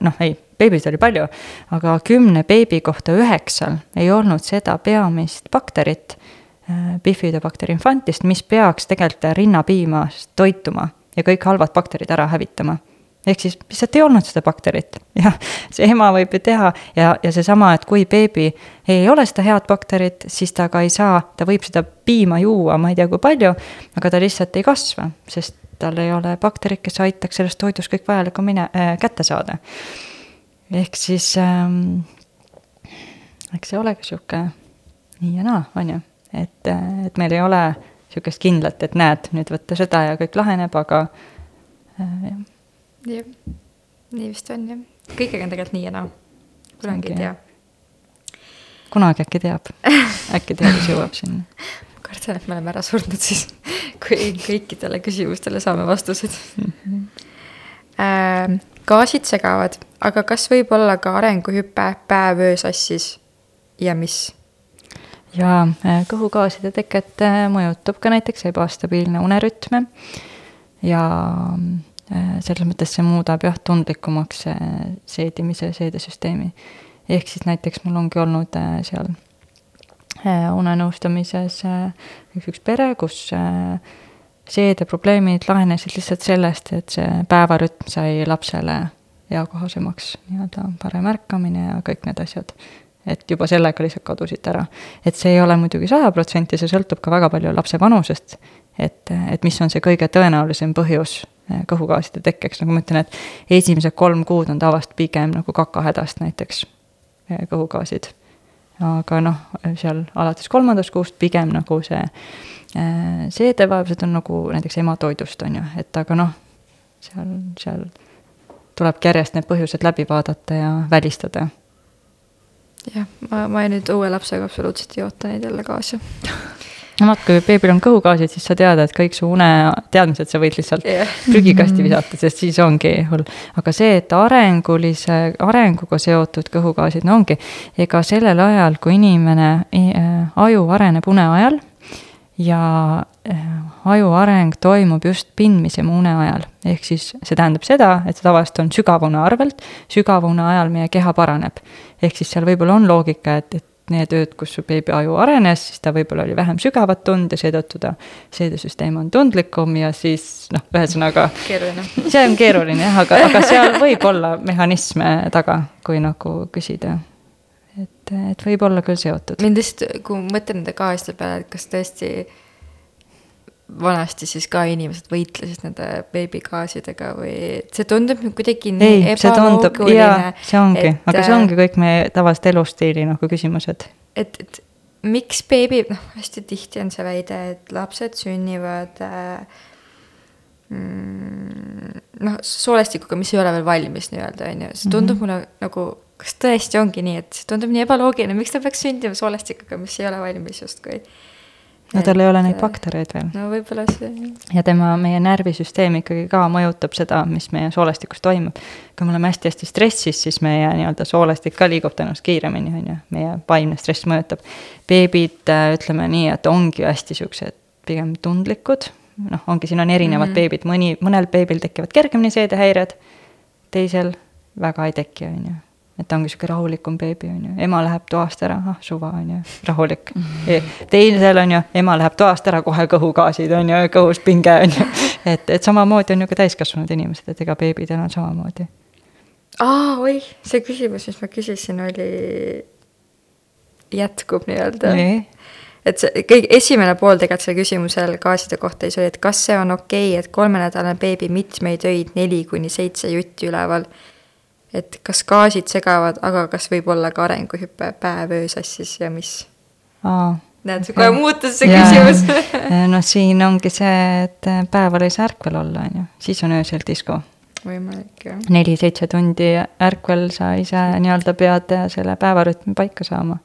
noh, ei, beebisid oli palju, aga kümne beebi kohta üheksal ei olnud seda peamist bakterit, äh, bifidobakter infantist, mis peaks tegelikult rinnapiimast toituma ja kõik halvad bakterid ära hävitama ehk siis lihtsalt ei olnud seda bakterit. jah, see ema võib ju teha ja, ja seesama, et kui beebi ei ole seda head bakterit, siis ta ka ei saa, ta võib seda piima juua, ma ei tea, kui palju, aga ta lihtsalt ei kasva, sest tal ei ole bakterit, kes aitaks sellest toidust kõik vajalikku mine- äh,, kätte saada. ehk siis ähm,, eks see olegi sihuke nii ja naa, on ju, et, et meil ei ole sihukest kindlat, et näed, nüüd võtta seda ja kõik laheneb, aga äh, jah jah, nii vist on jah, kõigega on tegelikult nii ja naa, kunagi ei tea. kunagi äkki teab, äkki teadus jõuab sinna. kardan, et me oleme ära surnud siis, kui kõikidele küsimustele saame vastused äh,. gaasid segavad, aga kas võib olla ka arenguhüpe päev-öö sassis ja mis? jaa, äh, kõhugaaside teket äh, mõjutab ka näiteks ebastabiilne unerütm ja selles mõttes see muudab jah, tundlikumaks seedimise, seedesüsteemi. ehk siis näiteks mul ongi olnud seal unenõustamises üks, üks pere, kus seedeprobleemid lahenesid lihtsalt sellest, et see päevarütm sai lapsele eakohasemaks, nii-öelda parem ärkamine ja kõik need asjad et juba sellega lihtsalt kadusid ära. et see ei ole muidugi sada protsenti, see sõltub ka väga palju lapse vanusest, et, et mis on see kõige tõenäolisem põhjus kõhugaaside tekkeks, nagu ma ütlen, et esimesed kolm kuud on tavaliselt pigem nagu kakahädast näiteks eh, kõhugaasid. aga noh, seal alates kolmandast kuust pigem nagu see eh, seedevaevused on nagu näiteks ematoidust, on ju, et aga noh, seal, seal tulebki järjest need põhjused läbi vaadata ja välistada jah, ma, ma nüüd uue lapsega absoluutselt ei oota neid jälle kaasa no vot, kui beebil on kõhugaasid, siis sa tead, et kõik su une teadmised sa võid lihtsalt yeah. prügikasti visata, sest siis ongi hull. aga see, et arengulise, arenguga seotud kõhugaasid, no ongi, ega sellel ajal, kui inimene äh,, aju areneb une ajal ja äh, aju areng toimub just pindmise une ajal. ehk siis see tähendab seda, et see tavaliselt on sügavune arvelt, sügavune ajal meie keha paraneb. ehk siis seal võib-olla on loogika, et, et need ööd, kus su beebi aju arenes, siis ta võib-olla oli vähem sügavat tund ja seetõttu ta seedesüsteem on tundlikum ja siis noh, ühesõnaga. see on keeruline jah, aga, aga seal võib olla mehhanisme taga, kui nagu küsida. et, et võib olla küll seotud. mind lihtsalt, kui mõtlen nende kaaside peale, et kas tõesti vanasti siis ka inimesed võitlesid nende beebigaasidega või see tundub kuidagi nii ei, jaa, see ongi, aga see ongi kõik meie tavalised elustiili nagu küsimused. et, et miks beebi, noh, hästi tihti on see väide, et lapsed sünnivad äh, mm, noh, soolestikuga, mis ei ole veel valmis nii-öelda, on ju, see tundub mm -hmm. mulle nagu, kas tõesti ongi nii, et see tundub nii ebaloogiline, miks ta peaks sündima soolestikuga, mis ei ole valmis justkui no tal ei ole neid baktereid veel. no võib-olla see. ja tema, meie närvisüsteem ikkagi ka mõjutab seda, mis meie soolestikus toimub. kui me oleme hästi-hästi stressis, siis meie nii-öelda soolestik ka liigub tõenäoliselt kiiremini, on ju, meie vaimne stress mõjutab. beebid, äh, ütleme nii, et ongi hästi siuksed pigem tundlikud, noh, ongi, siin on erinevad mm -hmm. beebid, mõni, mõnel beebil tekivad kergemini seedehäired, teisel väga ei teki, on ju et ta ongi sihuke rahulikum beebi, on ju, ema läheb toast ära, ah suva, on ju, rahulik mm. -hmm. teisel on ju, ema läheb toast ära, kohe kõhugaasid on ju, kõhus pinge on ju. et, et samamoodi on ju ka täiskasvanud inimesed, et ega beebidel on samamoodi. aa, oih, see küsimus, mis ma küsisin, oli, jätkub nii-öelda nii et see kõige esimene pool tegelikult sellel küsimusel gaaside kohta siis oli, et kas see on okei okay,, et kolmenädalane beebi mitmeid öid neli kuni seitse jutti üleval et kas gaasid segavad, aga kas võib olla ka arenguhüpe päev-öö sassis ja mis? näed, see kohe muutus see ja, küsimus no siin ongi see, et päeval ei saa ärkvel olla, on ju, siis on öösel disko. võimalik, jah. neli-seitse tundi ärkvel sa ise nii-öelda pead selle päevarütmi paika saama.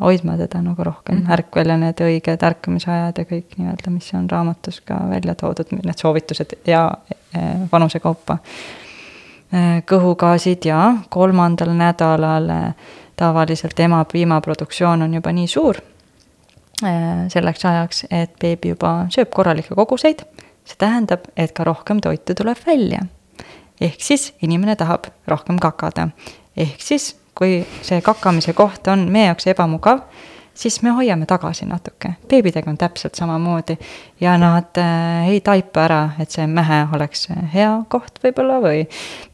hoidma teda nagu rohkem mm, -hmm. ärkvel ja need õiged ärkamisajad ja kõik nii-öelda, mis on raamatus ka välja toodud, need soovitused ja vanuse kaupa Äh, kõhugaasid ja kolmandal nädalal äh, tavaliselt ema piimaproduktsioon on juba nii suur äh, selleks ajaks, et beebi juba sööb korralikke koguseid. see tähendab, et ka rohkem toitu tuleb välja. ehk siis inimene tahab rohkem kakada. ehk siis, kui see kakamise koht on meie jaoks ebamugav siis me hoiame tagasi natuke. beebidega on täpselt samamoodi. Ja nad äh, ei taipa ära, et see mähe oleks hea koht võib-olla või,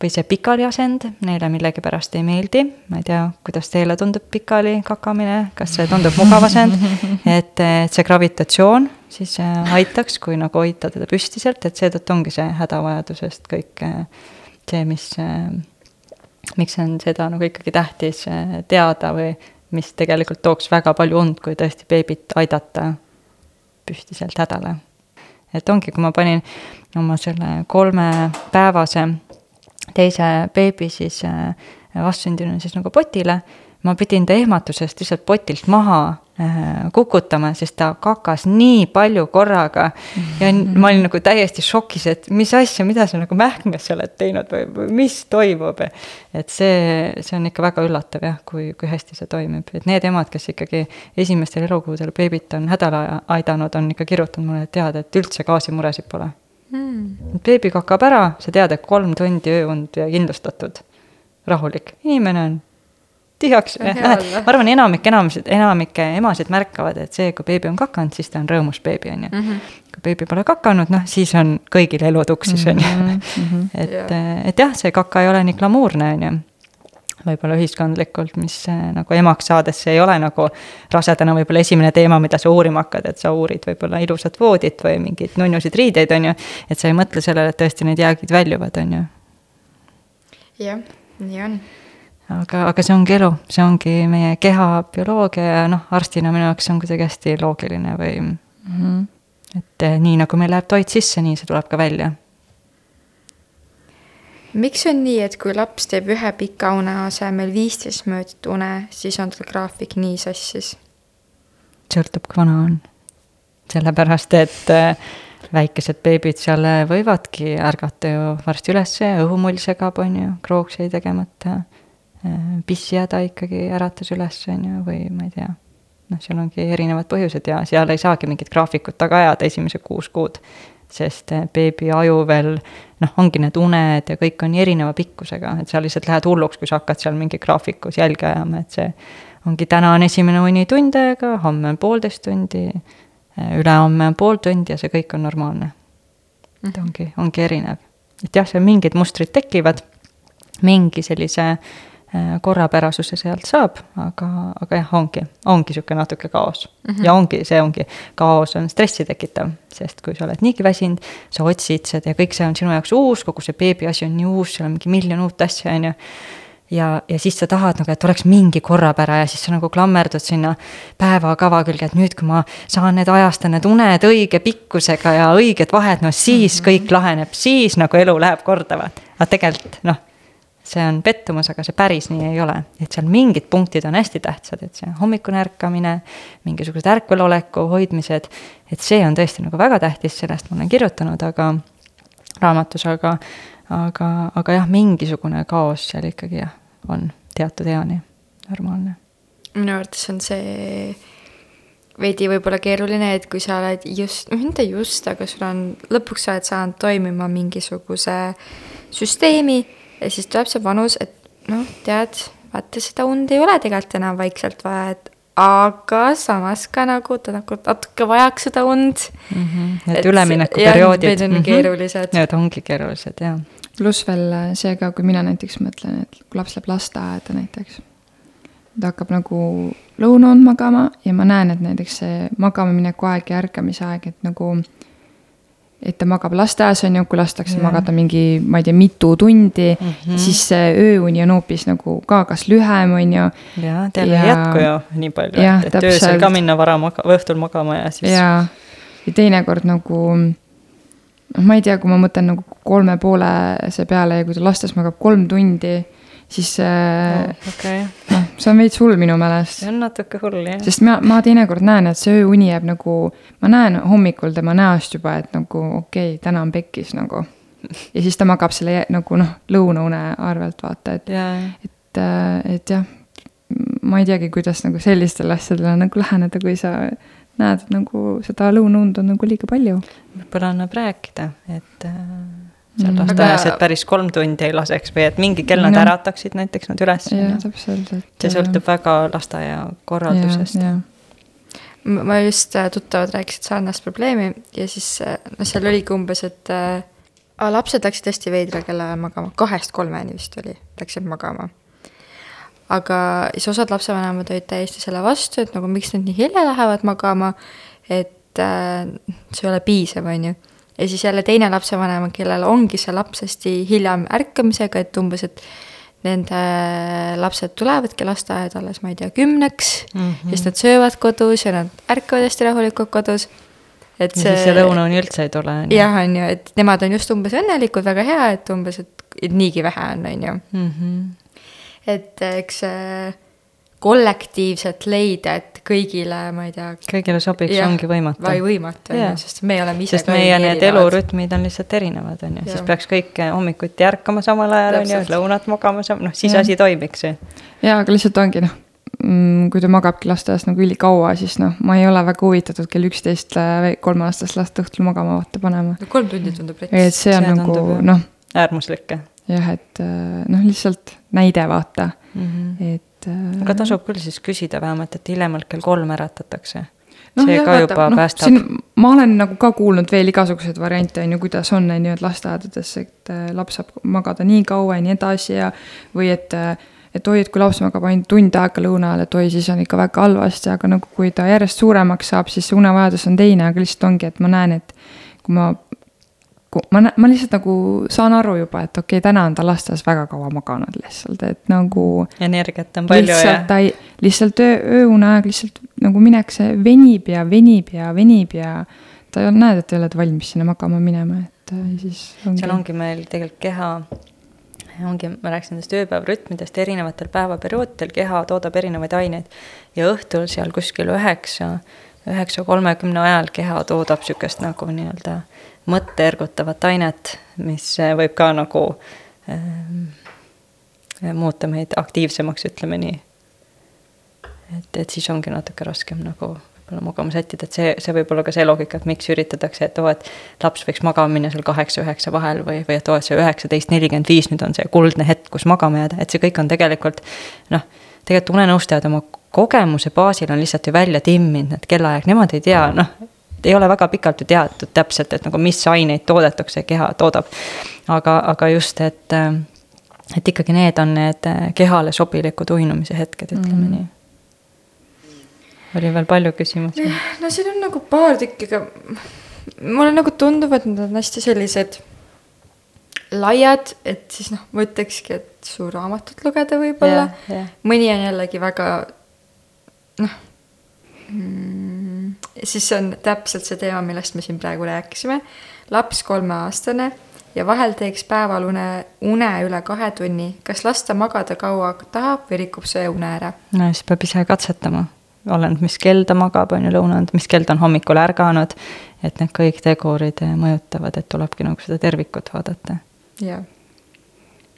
või see pikali asend. Neile millegipärast ei meeldi. ma ei tea, kuidas teile tundub pikali kakamine, kas see tundub mugav asend, et, et see gravitatsioon siis äh, aitaks, kui nagu hoida teda püstiselt, et seetõttu ongi see hädavajadusest kõik äh, see, mis äh, miks on seda nagu ikkagi tähtis äh, teada või mis tegelikult tooks väga palju und, kui tõesti beebit aidata püstiselt hädale. et ongi, kui ma panin oma selle kolmepäevase teise beebi siis äh, vastsündinu siis nagu potile, ma pidin ta ehmatusest lihtsalt potilt maha äh, kukutama, sest ta kakas nii palju korraga. ja ma olin nagu täiesti šokis, et mis asja, mida sa nagu mähkmes oled teinud või, mis toimub. et see, see on ikka väga üllatav jah, kui, kui hästi see toimib, et need emad, kes ikkagi esimestel elukuudel beebit on hädale aidanud, on ikka kirjutanud mulle, et tead, et üldse gaasimuresid pole mm.. beebi kakab ära, sa tead, et kolm tundi ööund ja kindlustatud, rahulik, inimene on tühjaks hea olla. ma arvan, enamik enamasid, enamike emasid märkavad, et see, kui beebi on kakanud, siis ta on rõõmus beebi, on ju. Mhm. kui beebi pole kakanud, noh, siis on kõigil elu tuksis, on ju. Mhm. et Jah., et jah, see kaka ei ole nii glamuurne, on ju võib-olla ühiskondlikult, mis äh, nagu emaks saades, see ei ole nagu rasedana võib-olla esimene teema, mida sa uurima hakkad, et sa uurid võib-olla ilusat voodit või mingeid nunnusid riideid, on ju. et sa ei mõtle sellele, et tõesti need jäägid väljuvad, on ju. jah, nii on aga, aga see ongi elu, see ongi meie keha bioloogia ja noh, arstina minu jaoks see on kuidagi hästi loogiline või Mhm. et eh, nii nagu meil läheb toit sisse, nii see tuleb ka välja. miks on nii, et kui laps teeb ühe pika une asemel viisteist minutit une, siis on tal graafik nii sassis? sõltub, kui vana on. sellepärast, et eh, väikesed beebid seal võivadki ärgata ju varsti ülesse, õhumull segab, on ju, krooks jäi tegemata. Pissi häda ikkagi äratas üles, on ju, või ma ei tea. noh, seal ongi erinevad põhjused ja seal ei saagi mingit graafikut taga ajada esimesed kuus kuud. sest eh, beebi aju veel, noh, ongi need uned ja kõik on nii erineva pikkusega, et sa lihtsalt lähed hulluks, kui sa hakkad seal mingi graafikus jälge ajama, et see ongi täna on esimene uni tund aega, homme on poolteist tundi, ülehomme on pool tundi ja see kõik on normaalne. et ongi, ongi erinev. et jah, seal mingid mustrid tekivad, mingi sellise äh, korrapärasuse sealt saab, aga, aga jah, ongi, ongi niisugune natuke kaos mm. -hmm. ja ongi, see ongi, kaos on stressi tekitav, sest kui sa oled niigi väsinud, sa otsid seda ja kõik see on sinu jaoks uus, kogu see beebi asi on nii uus, seal on mingi miljon uut asja, on ju ja, ja siis sa tahad nagu, et oleks mingi korrapära ja siis sa nagu klammerdud sinna päevakava külge, et nüüd, kui ma saan need ajastada, need uned õige pikkusega ja õiged vahed, no siis mm -hmm. kõik laheneb, siis nagu elu läheb korda, vaata. aga tegelikult noh, see on pettumus, aga see päris nii ei ole, et seal mingid punktid on hästi tähtsad, et see hommikune ärkamine, mingisugused ärkveloleku hoidmised, et see on tõesti nagu väga tähtis, sellest ma olen kirjutanud, aga raamatus, aga, aga, aga jah, mingisugune kaos seal ikkagi jah, on teatud eani normaalne. minu arvates on see veidi võib-olla keeruline, et kui sa oled just, mitte just, aga sul on, lõpuks sa oled saanud toimima mingisuguse süsteemi ja siis tuleb see vanus, et noh, tead, vaata seda und ei ole tegelikult enam vaikselt vaja, et aga samas ka nagu ta nagu natuke vajaks seda und mm. -hmm. Need Et- üleminekuperioodid. need on keerulised. Need ongi keerulised, jah. pluss veel see ka, kui mina näiteks mõtlen, et kui laps läheb lasteaeda näiteks, ta hakkab nagu lõunaund magama ja ma näen, et näiteks see magama mineku aeg ja ärkamise aeg, et nagu et ta magab lasteaias, on ju, kui lastakse Jah. magada mingi, ma ei tea, mitu tundi mm. -hmm. siis see ööuni on hoopis nagu ka kas lühem, on ju. jaa, teil Ja- ei jätku ju nii palju, et, et öösel ka minna vara maga-, õhtul magama ja siis. ja, ja teinekord nagu noh, ma ei tea, kui ma mõtlen nagu kolme poolese peale ja kui ta lastes magab kolm tundi, siis äh, okei, noh, see on veits hull minu meelest. see on natuke hull jah. sest ma, ma teinekord näen, et see ööuni jääb nagu, ma näen hommikul tema näost juba, et nagu okei okay,, täna on pekkis nagu. ja siis ta magab selle nagu noh, lõunaune arvelt vaata, et, jaa, et, et jah, ma ei teagi, kuidas nagu sellistele asjadele nagu läheneda, kui sa näed, nagu seda lõunaund on nagu liiga palju. võib-olla annab rääkida, et äh, seal Mhm. lasteaias, Aga- et päris kolm tundi ei laseks või et mingi kell nad Noh. ärataksid näiteks nad üles. jah, täpselt, et. see sõltub väga lasteaia korraldusest. jah, M- ma just äh, tuttavad rääkisid sarnast probleemi ja siis noh, seal oligi umbes, et äh, lapsed läksid hästi veidral kellaajal magama, kahest kolmeni vist oli, läksid magama. aga siis osad lapsevanemad olid täiesti selle vastu, et nagu miks nad nii hilja lähevad magama, et äh, see ei ole piisav, on ju. Ja siis jälle teine lapsevanem, kellel ongi see laps hästi hiljam ärkamisega, et umbes, et nende lapsed tulevadki lasteaeda alles, ma ei tea, kümneks mm. -hmm. siis nad söövad kodus ja nad ärkavad hästi rahulikult kodus. et ja siis see lõunauni üldse ei tule. on ju. jah, on ju, et nemad on just umbes õnnelikud, väga hea, et umbes, et niigi vähe on, on ju. Mhm. et eks see kollektiivselt leida, et kõigile, ma ei tea. kõigile sobiks, ongi võimatu või võimatu, on ju, sest me oleme ise sest meie need. elurütmid on lihtsalt erinevad, on ju, siis peaks kõik hommikuti ärkama samal ajal, on ju lõunat magama samal, noh siis Jah. asi toimiks ju. jaa, aga lihtsalt ongi noh, kui ta magabki lasteaias nagu ülikaua, siis noh, ma ei ole väga huvitatud kell üksteist kolmeaastast last õhtul magama vaata panema. kolm tundi tundub et rets. see on see nagu noh, äärmuslik jah, et äh, noh, lihtsalt näide vaata, mm. -hmm. et. Äh, aga tasub küll siis küsida vähemalt, et hiljemalt kell kolm äratatakse. Noh, see jah, ka juba noh, päästab. ma olen nagu ka kuulnud veel igasuguseid variante on ju, kuidas on on ju, et lasteaedades, et äh, laps saab magada nii kaua ja nii edasi ja. või et, et oi, et kui laps magab ainult tund aega lõuna ajal, et oi, siis on ikka väga halvasti, aga nagu kui ta järjest suuremaks saab, siis see unevajadus on teine, aga lihtsalt ongi, et ma näen, et kui ma. ma, ma lihtsalt nagu saan aru juba, et okei okay,, täna on ta lasteaias väga kaua maganud lihtsalt, et nagu energiat on palju ja ta ei, lihtsalt öö, ööuneaeg lihtsalt nagu minnakse, venib ja venib ja venib ja ta ei ole, näed, et ei ole valmis sinna magama minema, et äh, siis ongi. seal ongi meil tegelikult keha, ongi, ma rääkisin nendest ööpäevarütmidest, erinevatel päevaperioodidel keha toodab erinevaid aineid ja õhtul seal kuskil üheksa, üheksa kolmekümne ajal keha toodab niisugust nagu nii-öelda mõtte ergutavat ainet, mis äh, võib ka nagu ähm, muuta meid aktiivsemaks, ütleme nii. et, et siis ongi natuke raskem nagu võib-olla magama sättida, et see, see võib olla ka see loogika, et miks üritatakse, et oo, et laps võiks magama minna seal kaheksa-üheksa vahel või, või et oo, et see üheksateist nelikümmend viis nüüd on see kuldne hetk, kus magama jääda, et see kõik on tegelikult noh, tegelikult unenõustajad oma kogemuse baasil on lihtsalt ju välja timminud need kellaaeg, nemad ei tea, noh ei ole väga pikalt ju teatud täpselt, et nagu mis aineid toodetakse, keha toodab. aga, aga just, et, et ikkagi need on need kehale sobilikud uinumise hetked, ütleme mm. Nii. oli veel palju küsimusi? no siin on nagu paar tükki, aga mulle nagu tundub, et need on hästi sellised laiad, et siis noh, ma ütlekski, et su raamatut lugeda võib-olla. mõni on jällegi väga noh mm,, siis see on täpselt see teema, millest me siin praegu rääkisime. laps kolmeaastane ja vahel teeks päeval une, une üle kahe tunni. kas lasta magada kaua tahab või rikub see une ära? no siis peab ise katsetama, oleneb, mis kell ta magab, on ju lõunanud, mis kell ta on hommikul ärganud. et need kõik tegurid eh, mõjutavad, et tulebki nagu seda tervikut vaadata. jah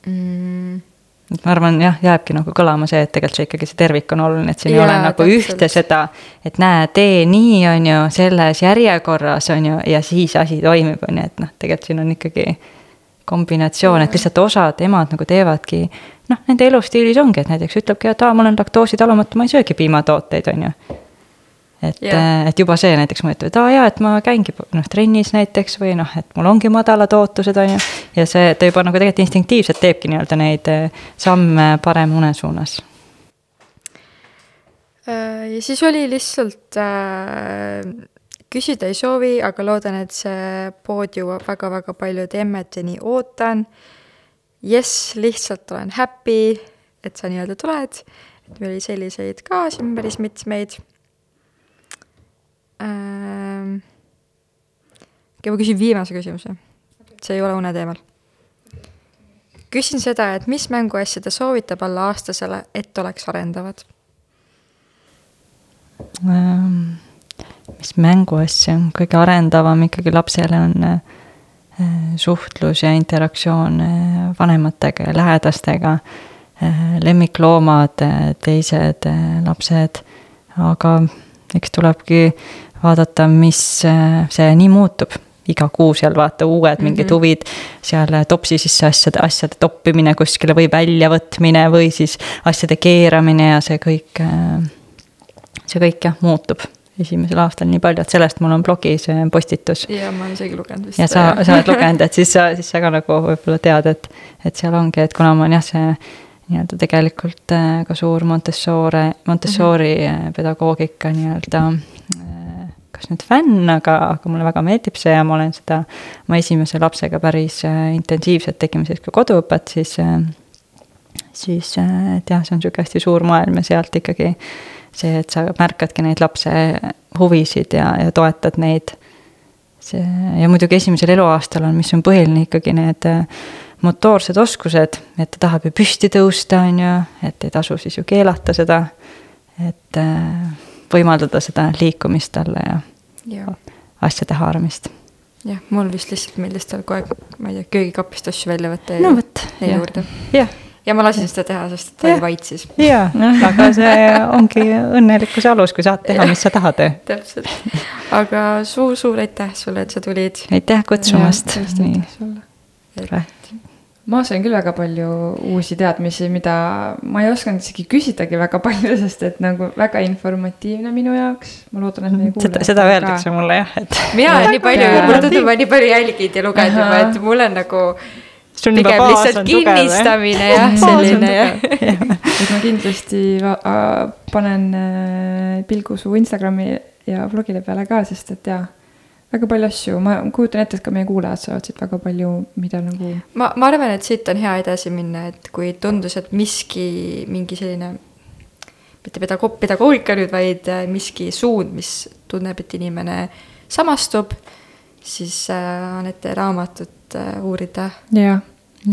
mm,. Et ma arvan, jah, jääbki nagu kõlama see, et tegelikult see ikkagi see tervik on oluline, et siin ei Jaa, ole nagu täpselt. ühte seda, et näe, tee nii, on ju, selles järjekorras on ju, ja siis asi toimib, on ju, et noh, tegelikult siin on ikkagi kombinatsioon, et lihtsalt osad emad nagu teevadki noh, nende elustiilis ongi, et näiteks ütlebki, et aa, ma olen laktoositalumatu, ma ei söögi piimatooteid, on ju. Et yeah., et juba see näiteks mõjutab, et aa jaa, et ma käingi noh, trennis näiteks või noh, et mul ongi madalad ootused, on ju. ja see, ta juba nagu tegelikult instinktiivselt teebki nii-öelda neid eh, samme parema une suunas. Äh, ja siis oli lihtsalt äh, küsida ei soovi, aga loodan, et see pood jõuab väga-väga paljude emmeteni, ootan. jess, lihtsalt olen happy, et sa nii-öelda tuled. et meil oli selliseid ka siin päris mitmeid. okei, ma küsin viimase küsimuse. see ei ole une teemal. küsin seda, et mis mänguasja ta soovitab alla aastasele, et oleks arendavad Ähm, mis mänguasja kõige arendavam ikkagi lapsele on äh, suhtlus ja interaktsioon äh, vanematega ja lähedastega, lemmikloomad, teised lapsed, aga eks tulebki vaadata, mis äh, see nii muutub iga kuu seal vaata uued mingid mm -hmm. huvid, seal topsi sisse asjade, asjade toppimine kuskile või väljavõtmine või siis asjade keeramine ja see kõik äh, see kõik jah, muutub esimesel aastal nii palju, et sellest mul on blogis postitus. ja ma olen isegi lugenud vist. ja sa, sa oled lugenud, et siis sa, siis sa ka nagu võib-olla tead, et, et seal ongi, et kuna ma olen jah, see nii-öelda tegelikult äh, ka suur Montessori, Montessori mm -hmm. pedagoogika nii-öelda äh, kas nüüd fänn, aga, aga mulle väga meeldib see ja ma olen seda oma esimese lapsega päris äh, intensiivselt tegime siis ka koduõpet, siis siis et jah, see on niisugune hästi suur maailm ja sealt ikkagi see, et sa märkadki neid lapse huvisid ja, ja toetad neid. see ja muidugi esimesel eluaastal on, mis on põhiline ikkagi need motoorsed oskused, et ta tahab ju püsti tõusta, on ju, et ei tasu siis ju keelata seda. et äh, võimaldada seda liikumist talle ja, ja, asjade haaramist. jah, mul vist lihtsalt meeldis tal kogu aeg, ma ei tea, köögikapist asju välja võtta no ja vot, neile jah, juurde. ja ma lasin seda teha, sest ta Jah. oli vait siis. jaa, aga see ongi õnnelikkuse alus, kui saad teha, mis sa tahad. täpselt, aga suur-suur aitäh sulle, et sa tulid. aitäh kutsumast, tore. Ma sain küll väga palju uusi teadmisi, mida ma ei osanud isegi küsidagi väga palju, sest et nagu väga informatiivne minu jaoks. ma loodan, et meie seda, kuulajad seda öeldakse mulle jah, et mina olen nii palju mulle tundub, ma nii palju jälginud ja lugenud juba, et mul on nagu pigem lihtsalt on tugev, jah? kinnistamine jah, selline jah. et ma kindlasti panen äh, pilgu su Instagrami ja blogile peale ka, sest et jaa, väga palju asju, ma kujutan ette, et ka meie kuulajad saavad siit väga palju, mida nagu ma, ma arvan, et siit on hea edasi minna, et kui tundus, et miski, mingi selline, mitte pedagoog, pedagoogika nüüd, vaid äh, miski suund, mis tunneb, et inimene samastub, siis äh, Anette raamatut äh, uurida, jah,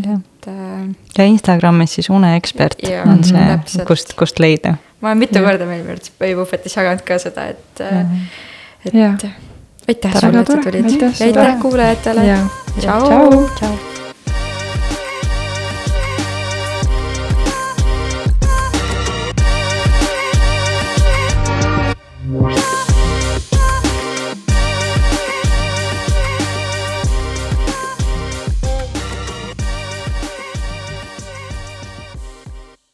jah. äh, ja Instagramis siis uneekspert Jaa, on see kust, kust leida. ma olen mitu Jah. korda arvates Põimuufetis jaganud ka seda, et äh,, et Jah. Aitäh sulle, et sa tulid. ja aitäh kuulajatele. Ja tšau, tšau. tšau.